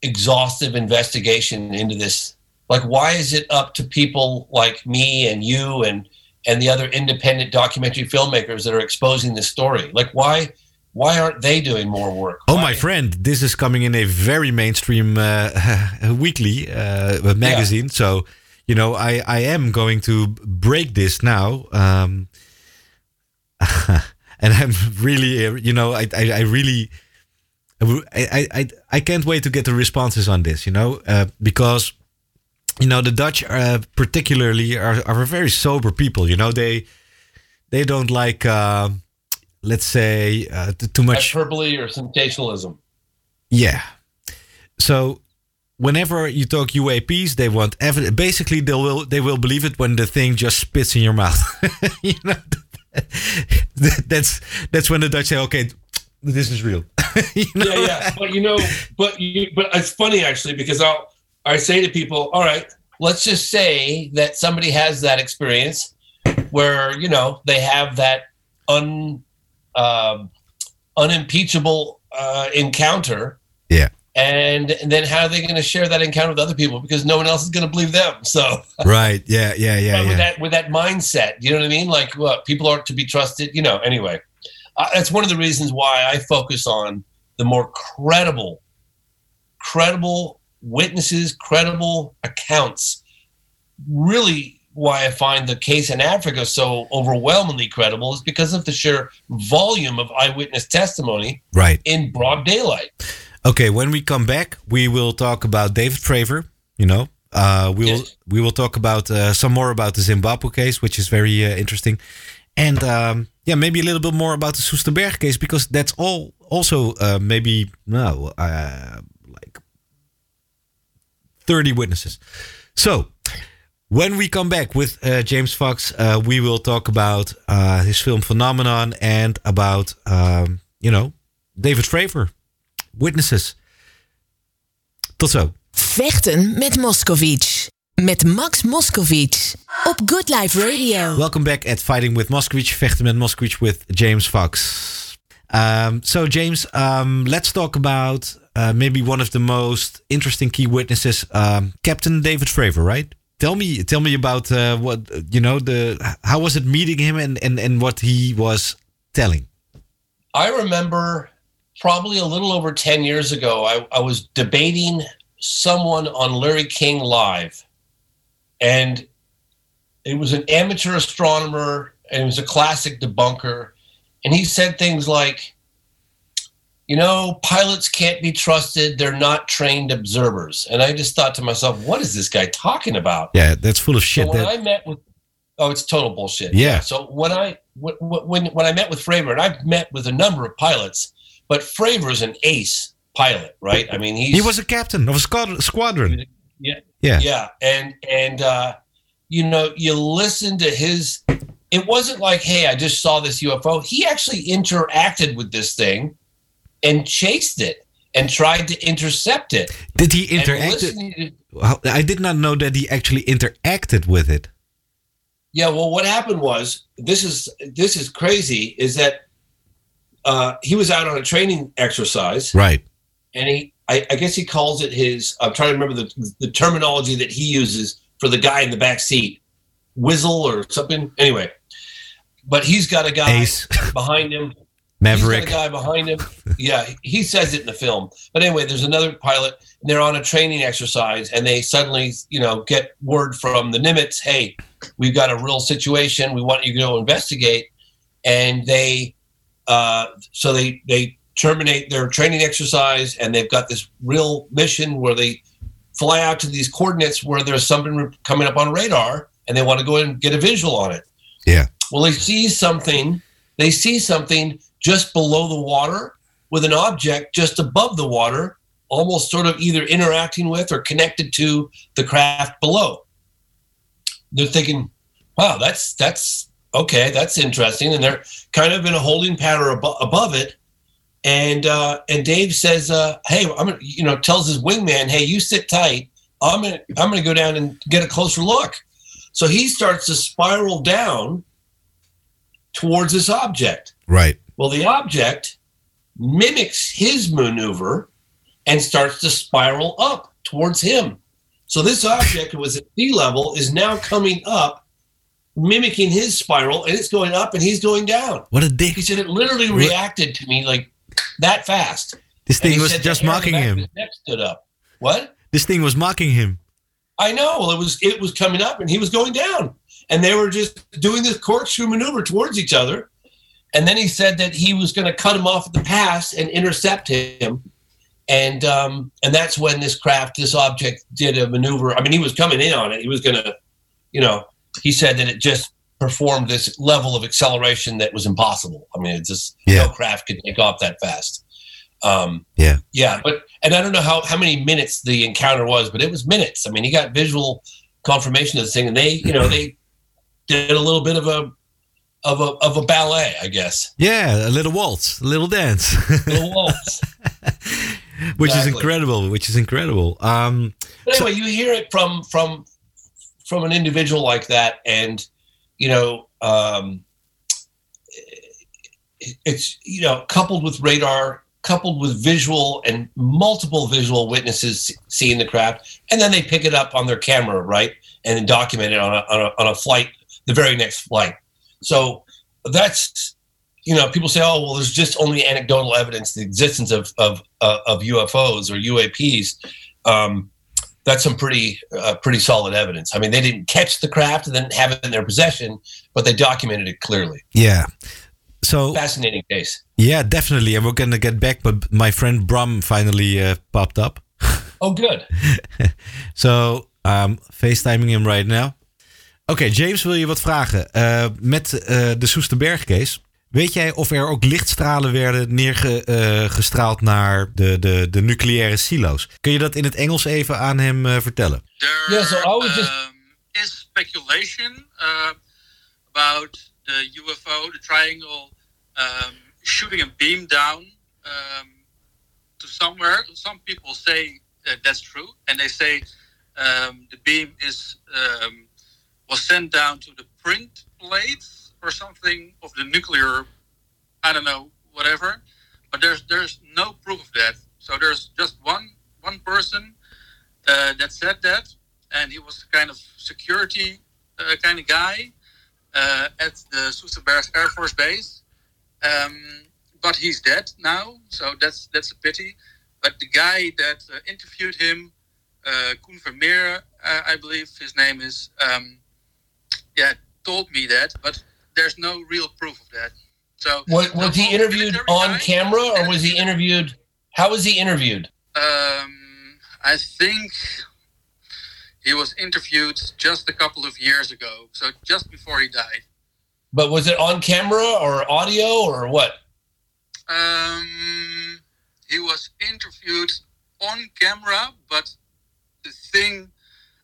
exhaustive investigation into this. Like, why is it up to people like me and you and and the other independent documentary filmmakers that are exposing this story? Like, why why aren't they doing more work? oh, Why- my friend, this is coming in a very mainstream uh, [laughs] weekly uh, magazine. So you know, I I am going to break this now. Um, [laughs] and I'm really, you know, I I, I really. I, I, I, can't wait to get the responses on this, you know, uh, because, you know, the Dutch uh, particularly are, are very sober people, you know, they they don't like, uh, let's say, uh, too much. hyperbole or sensationalism? Yeah. So whenever you talk UAPs, they want evidence. Basically, they will they will believe it when the thing just spits in your mouth. [laughs] you know, [laughs] that's that's when the Dutch say, "Okay, this is real." [laughs] you know? yeah, yeah. But you know, but you, but it's funny actually because I'll I say to people, all right, let's just say that somebody has that experience where you know they have that un um unimpeachable uh, encounter Yeah. and, and then how are they going to share that encounter with other people because no one else is going to believe them so [laughs] Right. Yeah. Yeah. Yeah. with that with that mindset you know what i mean like what people aren't to be trusted you know anyway uh, that's one of the reasons why i focus on the more credible credible witnesses credible accounts really why i find the case in africa so overwhelmingly credible is because of the sheer volume of eyewitness testimony Right. in broad daylight Okay. When we come back, we will talk about David Fravor. You know, uh, we will Yes. we will talk about uh, some more about the Zimbabwe case, which is very uh, interesting, and um, yeah, maybe a little bit more about the Soesterberg case because that's all also uh, maybe no uh, like thirty witnesses. So when we come back with uh, James Fox, uh, we will talk about uh, his film Phenomenon and about um, you know David Fravor, witnesses. Tot zo. Vechten met Moskovits. Met Max Moskovits. Op Good Life Radio. Welcome back at Fighting with Moskowitz, Vechten met Moskowitz with James Fox. Um, so, James, um, let's talk about uh, maybe one of the most interesting key witnesses, um, Captain David Fravor, right? Tell me, tell me about uh, what you know. The how was it meeting him and, and, and what he was telling? I remember probably a little over 10 years ago, I, I was debating someone on Larry King Live. And it was an amateur astronomer and it was a classic debunker. And he said things like, you know, pilots can't be trusted. They're not trained observers. And I just thought to myself, what is this guy talking about? Yeah, that's full of shit. So when that, I met with, oh, it's total bullshit. Yeah. So when I wh- wh- when when I met with Fravor, and I've met with a number of pilots, but Fravor is an ace pilot, right? I mean, he's he was a captain of a squadron. yeah, Yeah. yeah, and and uh, you know, you listen to his. It wasn't like, hey, I just saw this UFO. He actually interacted with this thing and chased it and tried to intercept it. Did he interact? to- I did not know that he actually interacted with it. Yeah, well, what happened was this is this is crazy. Is that uh, he was out on a training exercise, Right. and he I, I guess he calls it his. I'm trying to remember the the terminology that he uses for the guy in the back seat, whizzle or something. Anyway, but he's got a guy Ace, behind him. [laughs] Maverick. He's got a guy behind him. Yeah, he says it in the film. But anyway, there's another pilot, and they're on a training exercise, and they suddenly, you know, get word from the Nimitz, hey, we've got a real situation. We want you to go investigate. And they, uh, so they they terminate their training exercise, and they've got this real mission where they fly out to these coordinates where there's something coming up on radar, and they want to go and get a visual on it. Yeah. Well, they see something. They see something just below the water with an object just above the water, almost sort of either interacting with or connected to the craft below. They're thinking, "Wow, that's that's okay. That's interesting," and they're kind of in a holding pattern abo- above it. And uh, and Dave says, uh, "Hey, I'm gonna, you know," tells his wingman, "Hey, you sit tight. I'm gonna I'm gonna go down and get a closer look." So he starts to spiral down towards this object. Right. Well, the object mimics his maneuver and starts to spiral up towards him. So this object was at sea level is now coming up, mimicking his spiral, and it's going up and he's going down. What a dick. He said it literally reacted to me like that fast. This thing was just hair on the mocking him. neck stood up. What? This thing was mocking him. I know. Well, it was it was coming up and he was going down, and they were just doing this corkscrew maneuver towards each other. And then he said that he was going to cut him off at the pass and intercept him, and um, and that's when this craft, this object, did a maneuver. I mean, he was coming in on it. He was going to, you know, he said that it just performed this level of acceleration that was impossible. I mean, it just Yeah. no craft could take off that fast. Um, Yeah. yeah, but and I don't know how how many minutes the encounter was, but it was minutes. I mean, he got visual confirmation of the thing, and they, you know, they did a little bit of a of a of a ballet, I guess. Yeah, a little waltz, a little dance. Little [laughs] waltz. which is incredible. Which is incredible. Um, But anyway, you hear it from from from an individual like that, and you know, um, it's you know, coupled with radar, coupled with visual and multiple visual witnesses seeing the craft, and then they pick it up on their camera, right, and document it on a on a, on a flight, the very next flight. So that's you know, people say, oh, well, there's just only anecdotal evidence the existence of of uh, of UFOs or UAPs. Um, that's some pretty uh, pretty solid evidence. I mean, they didn't catch the craft and then have it in their possession, but they documented it clearly. yeah. So Fascinating case. yeah, definitely, and we're gonna get back. But my friend Bram finally uh, popped up. [laughs] Oh, good. [laughs] So um, FaceTiming him right now. Oké, James, wil je wat vragen? Eh, met eh, de Soesterberg case. Weet jij of er ook lichtstralen werden neergestraald naar de, de, de nucleaire silo's? Kun je dat in het Engels even aan hem eh, vertellen? There Yeah, so I was just- um, is speculation uh, about the UFO, the triangle, um, shooting a beam down um, to somewhere. Some people say that that's true, and they say um, the beam is um, was sent down to the print plates or something of the nuclear. I don't know, whatever. But there's there's no proof of that. So there's just one one person uh, that said that, and he was kind of security uh, kind of guy uh, at the Soesterberg Air Force Base. Um, but he's dead now, so that's that's a pity. But the guy that uh, interviewed him, uh, Koen Vermeer, uh, I believe his name is, um, yeah, told me that, but there's no real proof of that. So Was, was he interviewed on camera or was he interviewed? How was he interviewed? Um, I think he was interviewed just a couple of years ago, so just before he died. But was it on camera or audio or what? Um, he was interviewed on camera, but the thing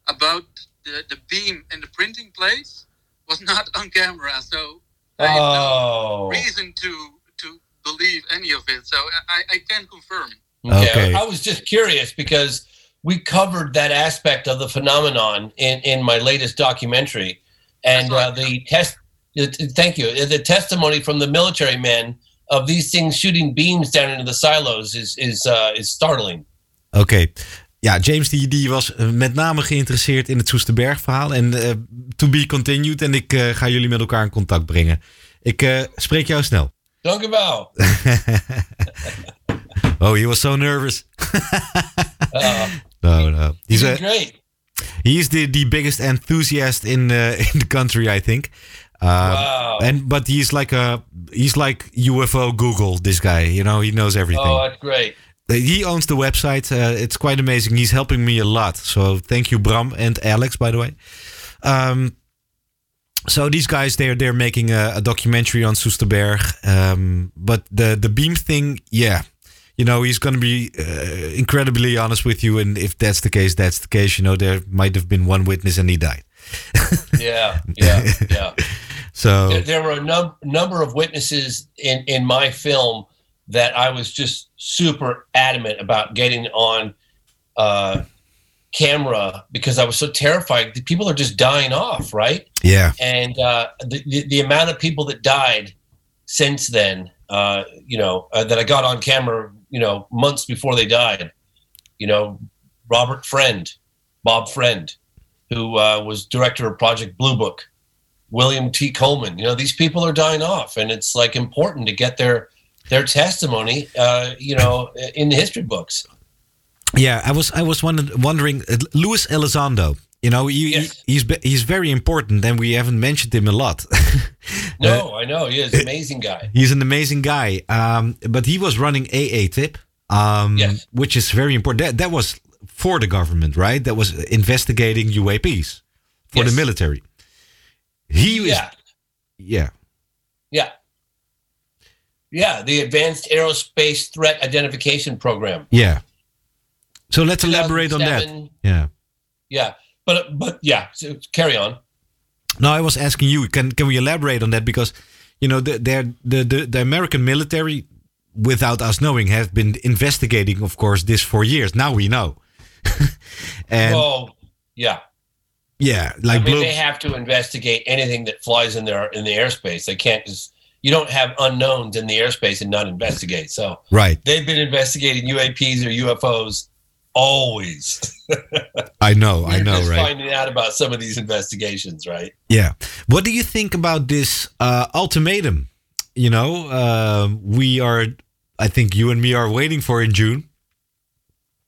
about the, the beam and the printing plates [laughs] was not on camera, so I have Oh, no reason to to believe any of it. So I, I can confirm. Okay. I was just curious because we covered that aspect of the phenomenon in, in my latest documentary, and That's uh, the test. it- it- Thank you. The testimony from the military men of these things shooting beams down into the silos is is uh, is startling. Oké. Ja, James die, die was eh, met name geïnteresseerd in het Soesterberg verhaal. En eh, to be continued. En ik eh, ga jullie met elkaar in contact brengen. Ik spreek jou snel. Dank u wel. [laughs] Oh, he was so nervous. Uh, No, no. He's, a, great. he is the, the biggest enthusiast in uh, [laughs] in the country, I think. Um, Wow. And but he's like a he's like UFO Google. This guy, you know, he knows everything. Oh, that's great. He owns the website. Uh, it's quite amazing. He's helping me a lot. So thank you, Bram and Alex, by the way. Um, so these guys, they're they're making a, a documentary on Soesterberg. Um, but the the beam thing, yeah, you know, he's going to be uh, incredibly honest with you. And if that's the case, that's the case. You know, there might have been one witness and he died. [laughs] Yeah, yeah, yeah. [laughs] So there, there were a num- number of witnesses in, in my film that I was just super adamant about getting on uh, camera because I was so terrified. The people are just dying off, right? yeah, And uh, the, the the amount of people that died since then, uh, you know, uh, that I got on camera, you know, months before they died. You know, Robert Friend, Bob Friend, who uh, was director of Project Blue Book. William T. Coleman. You know, these people are dying off, and it's like important to get their their testimony. Uh, you know, in the history books. yeah. I was I was wonder, wondering, uh, Luis Elizondo. You know, he, Yes. he's he's very important, and we haven't mentioned him a lot. [laughs] No, I know he is an amazing guy. He's an amazing guy. Um, but he was running AATIP, um, Yes. which is very important. That, that was for the government, right? That was investigating UAPs for the military. He was, Yeah, yeah, yeah, yeah. The Advanced Aerospace Threat Identification Program. yeah. So let's elaborate on that. Yeah. Yeah, but but yeah. So carry on. No, I was asking you. Can can we elaborate on that because you know the the the the, American military without us knowing, have been investigating, of course, this for years. Now we know. [laughs] and well, yeah. yeah, like I mean, they have to investigate anything that flies in their in the airspace. They can't just. You don't have unknowns in the airspace and not investigate. So right. they've been investigating UAPs or UFOs always. [laughs] I know, I know, right? finding out about some of these investigations, right? Yeah. What do you think about this uh, ultimatum? You know, uh, we are, I think you and me are waiting for in June.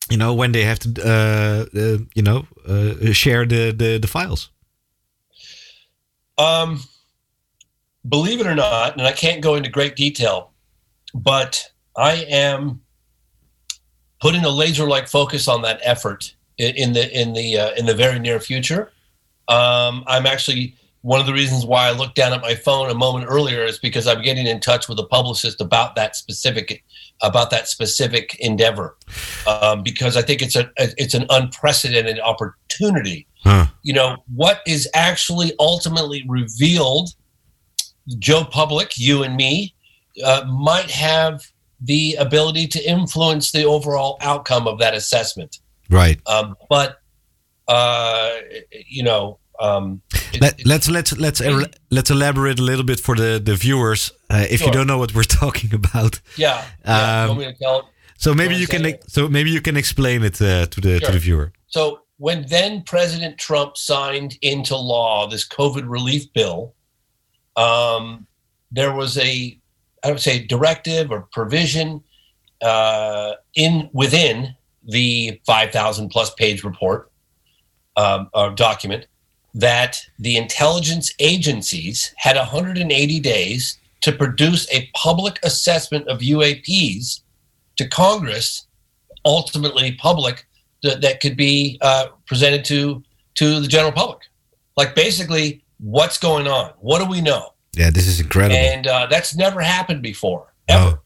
You know, when they have to, uh, uh, you know, uh, share the, the, the files. Um, believe it or not, and I can't go into great detail, but I am putting a laser-like focus on that effort in the in the uh, in the very near future. Um, I'm actually one of the reasons why I looked down at my phone a moment earlier is because I'm getting in touch with a publicist about that specific about that specific endeavor um, because I think it's a it's an unprecedented opportunity Huh. you know what is actually ultimately revealed joe public you and me uh, might have the ability to influence the overall outcome of that assessment Right. um, but uh, you know um, Let, it- let's let's let's el- let's elaborate a little bit for the the viewers uh, if you don't know what we're [laughs] talking about. yeah, yeah. um? So maybe wanna you can ex- so maybe you can explain it uh, to the to the viewer. So when then President Trump signed into law this COVID relief bill, um, there was a I would say directive or provision uh, in within the five thousand plus page report um, or document that the intelligence agencies had 180 days to produce a public assessment of UAPs to Congress, ultimately public, that, that could be uh, presented to to the general public. Like basically, what's going on? What do we know? Yeah, this is incredible. And uh, that's never happened before, ever. No.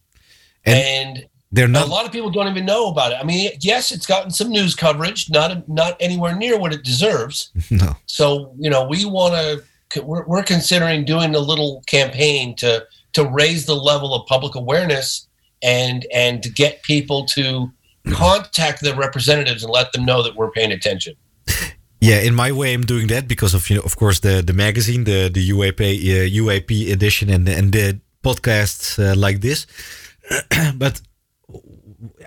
And and they're not. a lot of people don't even know about it. I mean, yes, it's gotten some news coverage, not not anywhere near what it deserves. [laughs] no. So you know, we want to. We're, we're considering doing a little campaign to to raise the level of public awareness and and to get people to [laughs] contact their representatives and let them know that we're paying attention. [laughs] Yeah, in my way, I'm doing that because of you know, of course, the the magazine, the the UAP uh, UAP edition, and and the podcasts uh, like this. [clears throat] but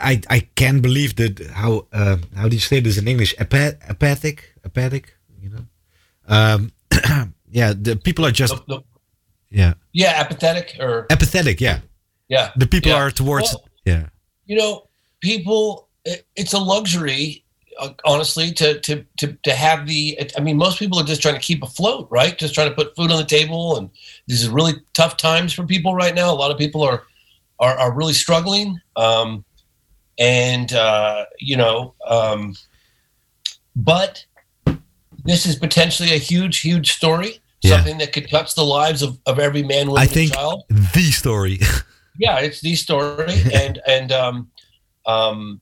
I I can't believe that how uh, how do you say this in English? Apa- apathic, apathic, you know. Um, [clears throat] yeah, the people are just yeah yeah, apathetic or apathetic. Yeah, yeah. the people Yeah. are towards Well, yeah you know, people. It, it's a luxury, honestly, to to to to have the. I mean, most people are just trying to keep afloat, right? Just trying to put food on the table, and these are really tough times for people right now. A lot of people are are, are really struggling, um, and uh, you know, um, but this is potentially a huge, huge story. Yeah. Something that could touch the lives of, of every man, woman, I and think child the story. [laughs] yeah it's the story and and um um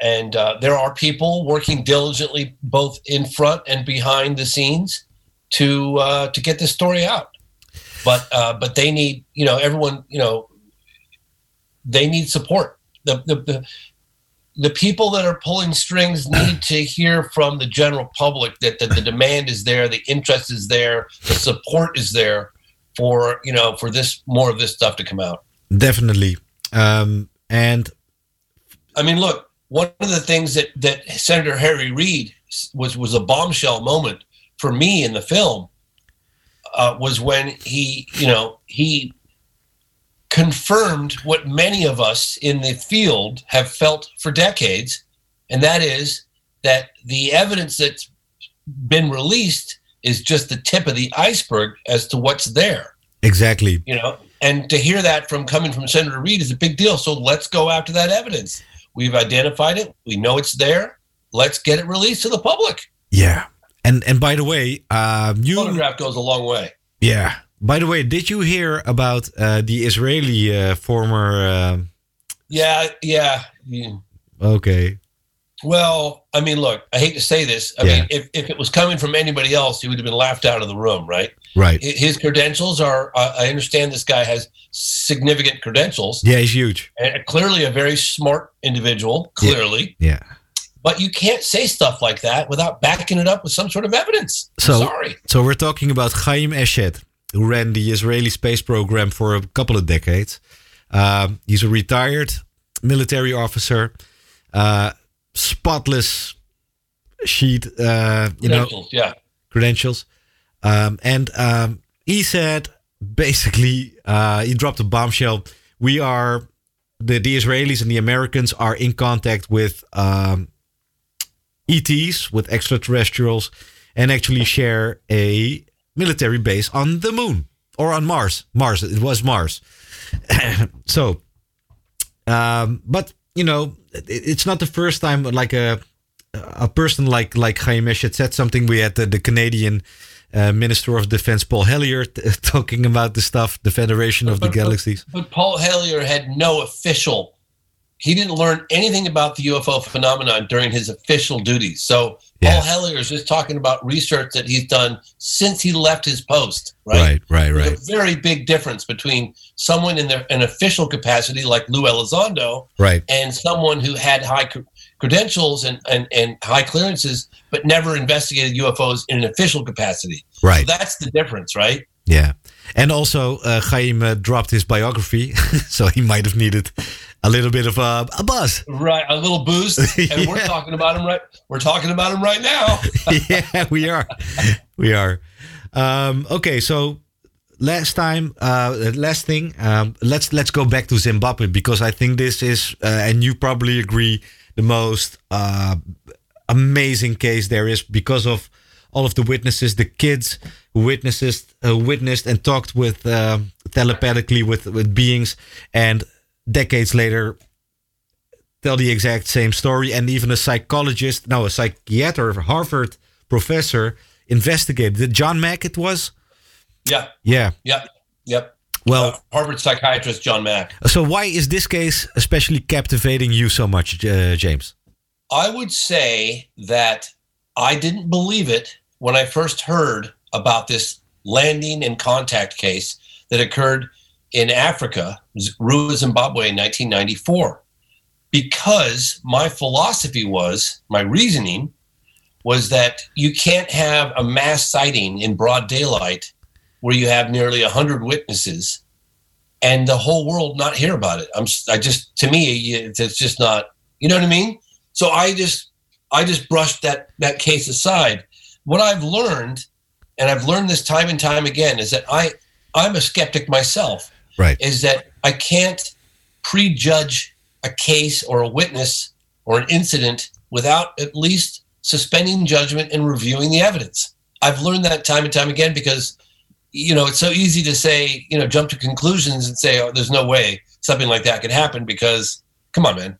and uh, there are people working diligently both in front and behind the scenes to uh, to get this story out but uh, but they need you know everyone you know they need support the the, the the people that are pulling strings [coughs] need to hear from the general public that, that the demand is there, the interest is there, the support is there for you know for this more of this stuff to come out. Definitely. Um, and I mean, look, one of the things that that Senator Harry Reid was was a bombshell moment for me in the film uh, was when he, you know, he confirmed what many of us in the field have felt for decades, and that is that the evidence that's been released is just the tip of the iceberg as to what's there. Exactly. you know and to hear that from coming from senator reid is a big deal. So let's go after that evidence we've identified it we know it's there let's get it released to the public Yeah. And and by the way, um, you photograph goes a long way yeah. By the way, did you hear about uh, the Israeli uh, former? um yeah yeah okay. well i mean look i hate to say this i Yeah. mean if, if it was coming from anybody else he would have been laughed out of the room right Right. His credentials are. Uh, I understand this guy has significant credentials Yeah, he's huge. and clearly a very smart individual. Clearly, Yeah. but you can't say stuff like that without backing it up with some sort of evidence. I'm So- sorry. So we're talking about Chaim Eshed, who ran the Israeli space program for a couple of decades. Um, he's a retired military officer, uh, spotless sheet, uh, you know, Credentials, yeah. credentials. Um, and um, he said basically, uh, he dropped a bombshell. We are, the, the Israelis and the Americans are in contact with um, ETs, with extraterrestrials, and actually share a military base on the moon or on Mars. Mars, it was Mars. [coughs] so, um, but you know, it, it's not the first time like a a person like like Chaim Eshed said something. We had the, the Canadian uh, Minister of Defense Paul Hellyer t- [laughs] talking about the stuff, the Federation of the But- but- Galaxies. But Paul Hellyer had no official. He didn't learn anything about the UFO phenomenon during his official duties. So Yeah. Paul Hellyer is just talking about research that he's done since he left his post. Right. Right, right, right. There's a very big difference between someone in their an official capacity like Lou Elizondo Right. and someone who had high credentials and, and, and high clearances but never investigated UFOs in an official capacity. Right. So that's the difference, right? Yeah. And also, uh, Chaim uh, dropped his biography, [laughs] so he might have needed a little bit of a, a buzz. Right, a little boost, [laughs] and we're talking about him right. We're talking about him right now. [laughs] yeah, we are. We are. Um, okay, so last time, uh, last thing, um, let's let's go back to Zimbabwe because I think this is, uh, and you probably agree, the most uh, amazing case there is because of all of the witnesses, the kids who witnesses, uh, witnessed and talked with um telepathically with with beings, and decades later tell the exact same story. And even a psychologist, no, a psychiatrist, Harvard professor, investigated. John Mack, it was. yeah, Yeah. Yeah. yep. Well, Uh, Harvard psychiatrist John Mack. so why is this case especially captivating you so much, uh, James? I would say that I didn't believe it when I first heard about this landing and contact case that occurred in Africa, Ruwa, Zimbabwe in 1994. Because my philosophy was, my reasoning was that you can't have a mass sighting in broad daylight where you have nearly 100 witnesses and the whole world not hear about it. I'm I just to me it's it's just not, you know what I mean? So I just I just brushed that that case aside. What I've learned, and I've learned this time and time again, is that I I'm a skeptic myself. Right. Is that I can't prejudge a case or a witness or an incident without at least suspending judgment and reviewing the evidence. I've learned that time and time again because you know it's so easy to say you know jump to conclusions and say oh there's no way something like that could happen because come on man.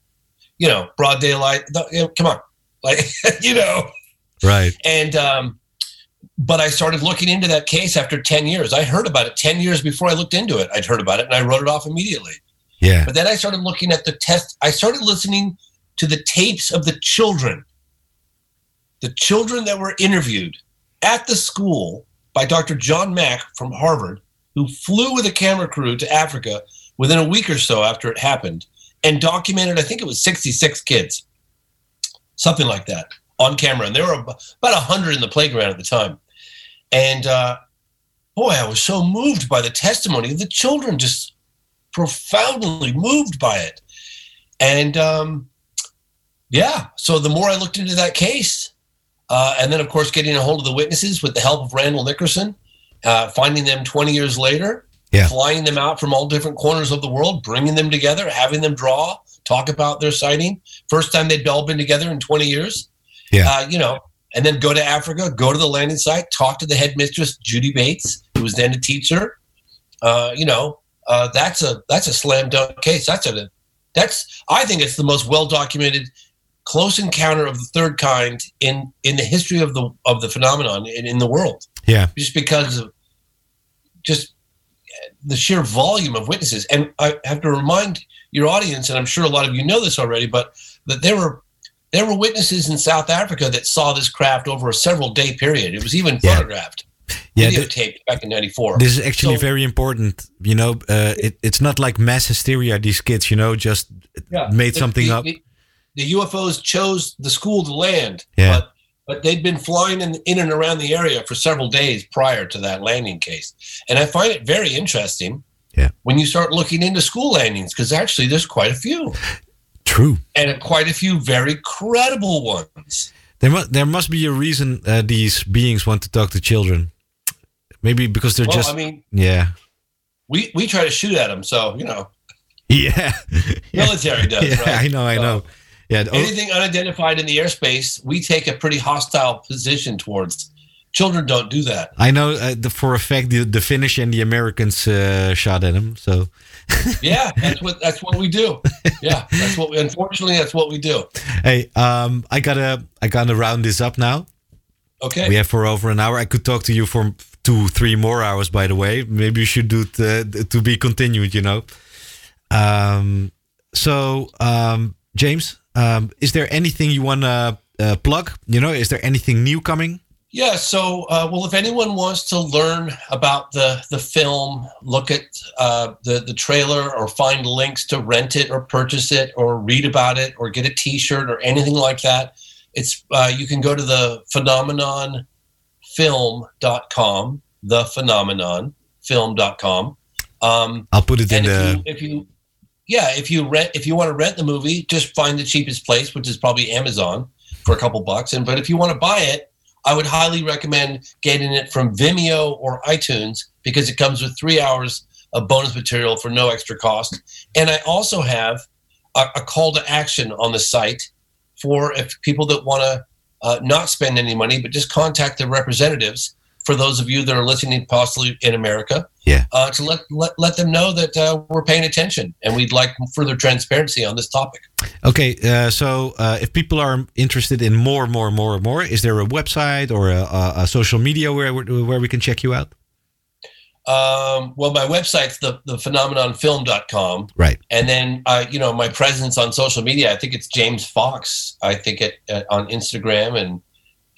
You know broad daylight you know, come on. [laughs] Like you know. Right. and um but i started looking into that case after 10 years. I heard about it 10 years before i looked into it. I'd heard about it and i wrote it off immediately. Yeah. but then i started looking at the test i started listening to the tapes of the children. The children that were interviewed at the school by dr john mack from harvard who flew with a camera crew to africa within a week or so after it happened and documented i think it was 66 kids something like that on camera. And there were ab- about 100 in the playground at the time. And uh, boy i was so moved by the testimony. Of the children just profoundly moved by it. And um, yeah so the more i looked into that case uh, and then of course getting a hold of the witnesses with the help of randall nickerson uh, finding them 20 years later Yeah. flying them out from all different corners of the world bringing them together having them draw talk about their sighting first time they'd all been together in 20 years Yeah. uh, you know and then go to africa go to the landing site talk to the headmistress judy bates who was then a teacher uh, you know uh, that's a that's a slam dunk case that's a that's i think it's the most well documented close encounter of the third kind in in the history of the of the phenomenon in, in the world Yeah. just because of just the sheer volume of witnesses. And I have to remind your audience, and I'm sure a lot of you know this already, but that there were there were witnesses in South Africa that saw this craft over a several day period. It was even Yeah. photographed. Yeah, videotaped back in '94. this is actually So- very important. You know, uh, it, it's not like mass hysteria. These kids, you know, just Yeah. made something the, up. The, the UFOs chose the school to land, Yeah. but but they'd been flying in, in and around the area for several days prior to that landing case. And I find it very interesting Yeah. when you start looking into school landings, because actually there's quite a few, True. and quite a few very credible ones. There must there must be a reason uh, these beings want to talk to children. Maybe because they're Well, just I mean, yeah we we try to shoot at them, so you know, [laughs] yeah. military does, [laughs] Yeah, right? I know, I So- know. Yeah. anything unidentified in the airspace, we take a pretty hostile position towards. Children don't do that. I know uh, the, for a fact the, the Finnish and the Americans uh, shot at him. So [laughs] Yeah, that's what that's what we do. Yeah, that's what. We, unfortunately, that's what we do. hey, um, I gotta I gotta round this up now. Okay. We have for over an hour. I could talk to you for two, three more hours. By the way, maybe you should do it uh, to be continued. You know. Um. So, um, James, um, is there anything you wanna uh, plug? You know, is there anything new coming? Yeah. So, uh, well, if anyone wants to learn about the the film, look at uh, the the trailer, or find links to rent it, or purchase it, or read about it, or get a T-shirt, or anything like that, it's uh, you can go to the phenomenonfilm.com, the phenomenonfilm.com. Um, I'll put it in and the. you, if you yeah if you rent if you want to rent the movie just find the cheapest place which is probably amazon for a couple bucks. And but if you want to buy it i would highly recommend getting it from vimeo or itunes because it comes with three hours of bonus material for no extra cost. And i also have a, a call to action on the site for if people that want to uh, not spend any money but just contact their representatives for those of you that are listening possibly in america Yeah. uh, to let, let let them know that uh, we're paying attention and we'd like further transparency on this topic. Okay, uh, so uh, if people are interested in more, more, more, more, is there a website or a, a, a social media where where we can check you out? Um, well, my website's the, the phenomenonfilm.com. Right. And then, uh, you know, my presence on social media, I think it's James Fox. I think it uh, on Instagram and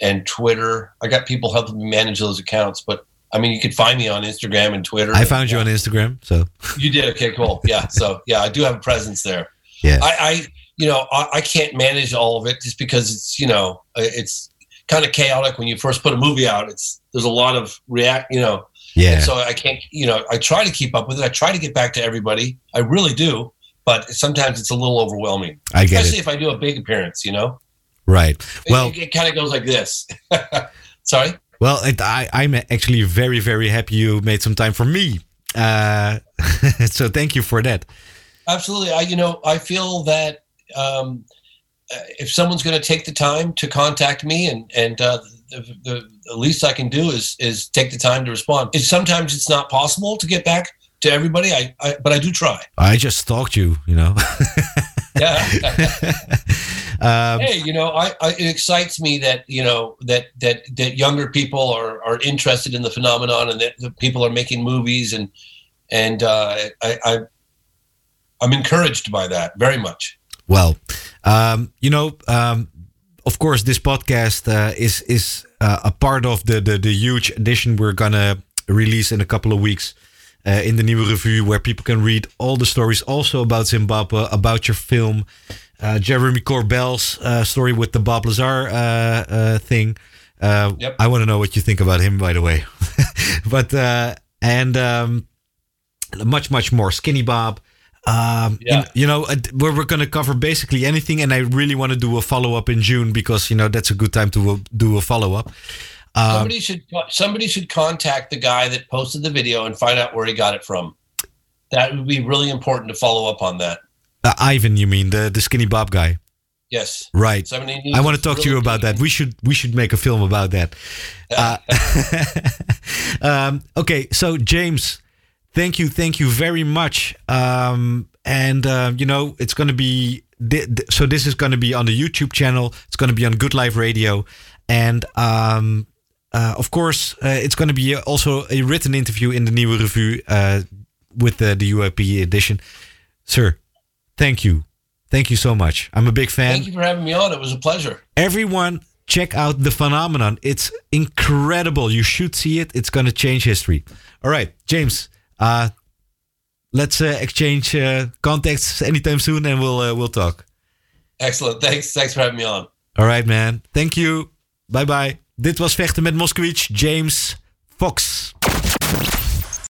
and Twitter. I got people helping me manage those accounts, but I mean, you could find me on Instagram and Twitter. I found you on Instagram, so You did okay, cool. Yeah, [laughs] so yeah, I do have a presence there. Yeah. I, I you know, I, I can't manage all of it just because it's you know, it's kind of chaotic when you first put a movie out. It's there's a lot of react, you know, yeah, and so I can't, you know, I try to keep up with it. I try to get back to everybody. I really do, but sometimes it's a little overwhelming, I get especially it. if I do a big appearance. You know, Right. Well, it, kind of goes like this. [laughs] Sorry. well, it, I I'm actually very very happy you made some time for me. Uh, [laughs] so thank you for that. Absolutely. I, you know, I feel that um, uh, if someone's going to take the time to contact me, and and uh, the, the, the least I can do is is take the time to respond. It's, sometimes it's not possible to get back to everybody. I, I but I do try. I just stalked you, you know. [laughs] Yeah. Um, hey, you know, I, I it excites me that you know that that that younger people are are interested in the phenomenon, and that the people are making movies, and and uh, I, I I'm encouraged by that very much. Well, um, you know, um, of course, this podcast uh, is is uh, a part of the, the the huge edition we're gonna release in a couple of weeks uh, in the Nieuwe Revue where people can read all the stories also about Zimbabwe, about your film, uh, Jeremy Corbell's uh, story with the Bob Lazar uh, uh, thing. Uh, Yep. I want to know what you think about him, by the way. [laughs] but uh, and um, much much more. Skinny Bob. Um, Yeah. you, you know, uh, we're, going to cover basically anything, and I really want to do a follow up in June because you know that's a good time to do a follow up. Um, Somebody should somebody should contact the guy that posted the video and find out where he got it from. That would be really important to follow up on that. Uh, Ivan, you mean the the Skinny Bob guy, Yes. right? I want to talk to you about that. We should we should make a film about that. Uh, [laughs] um, okay, so James, thank you, thank you very much. Um, and uh, you know, it's going to be thi- thi- so. This is going to be on the YouTube channel. It's going to be on Good Life Radio, and um, uh, of course, uh, it's going to be also a written interview in the Nieuwe Revue uh, with the, the UAP edition. Sir, thank you, thank you so much. I'm a big fan Thank you for having me on. It was a pleasure. everyone check out the phenomenon. It's incredible. You should see it. It's going to change history. All right, James. Uh, let's uh, exchange uh, contacts anytime soon, and we'll uh, we'll talk. Excellent. Thanks. Thanks for having me on. All right, man. Thank you. Bye bye. Dit was Vechten met Moskowitz, James Fox.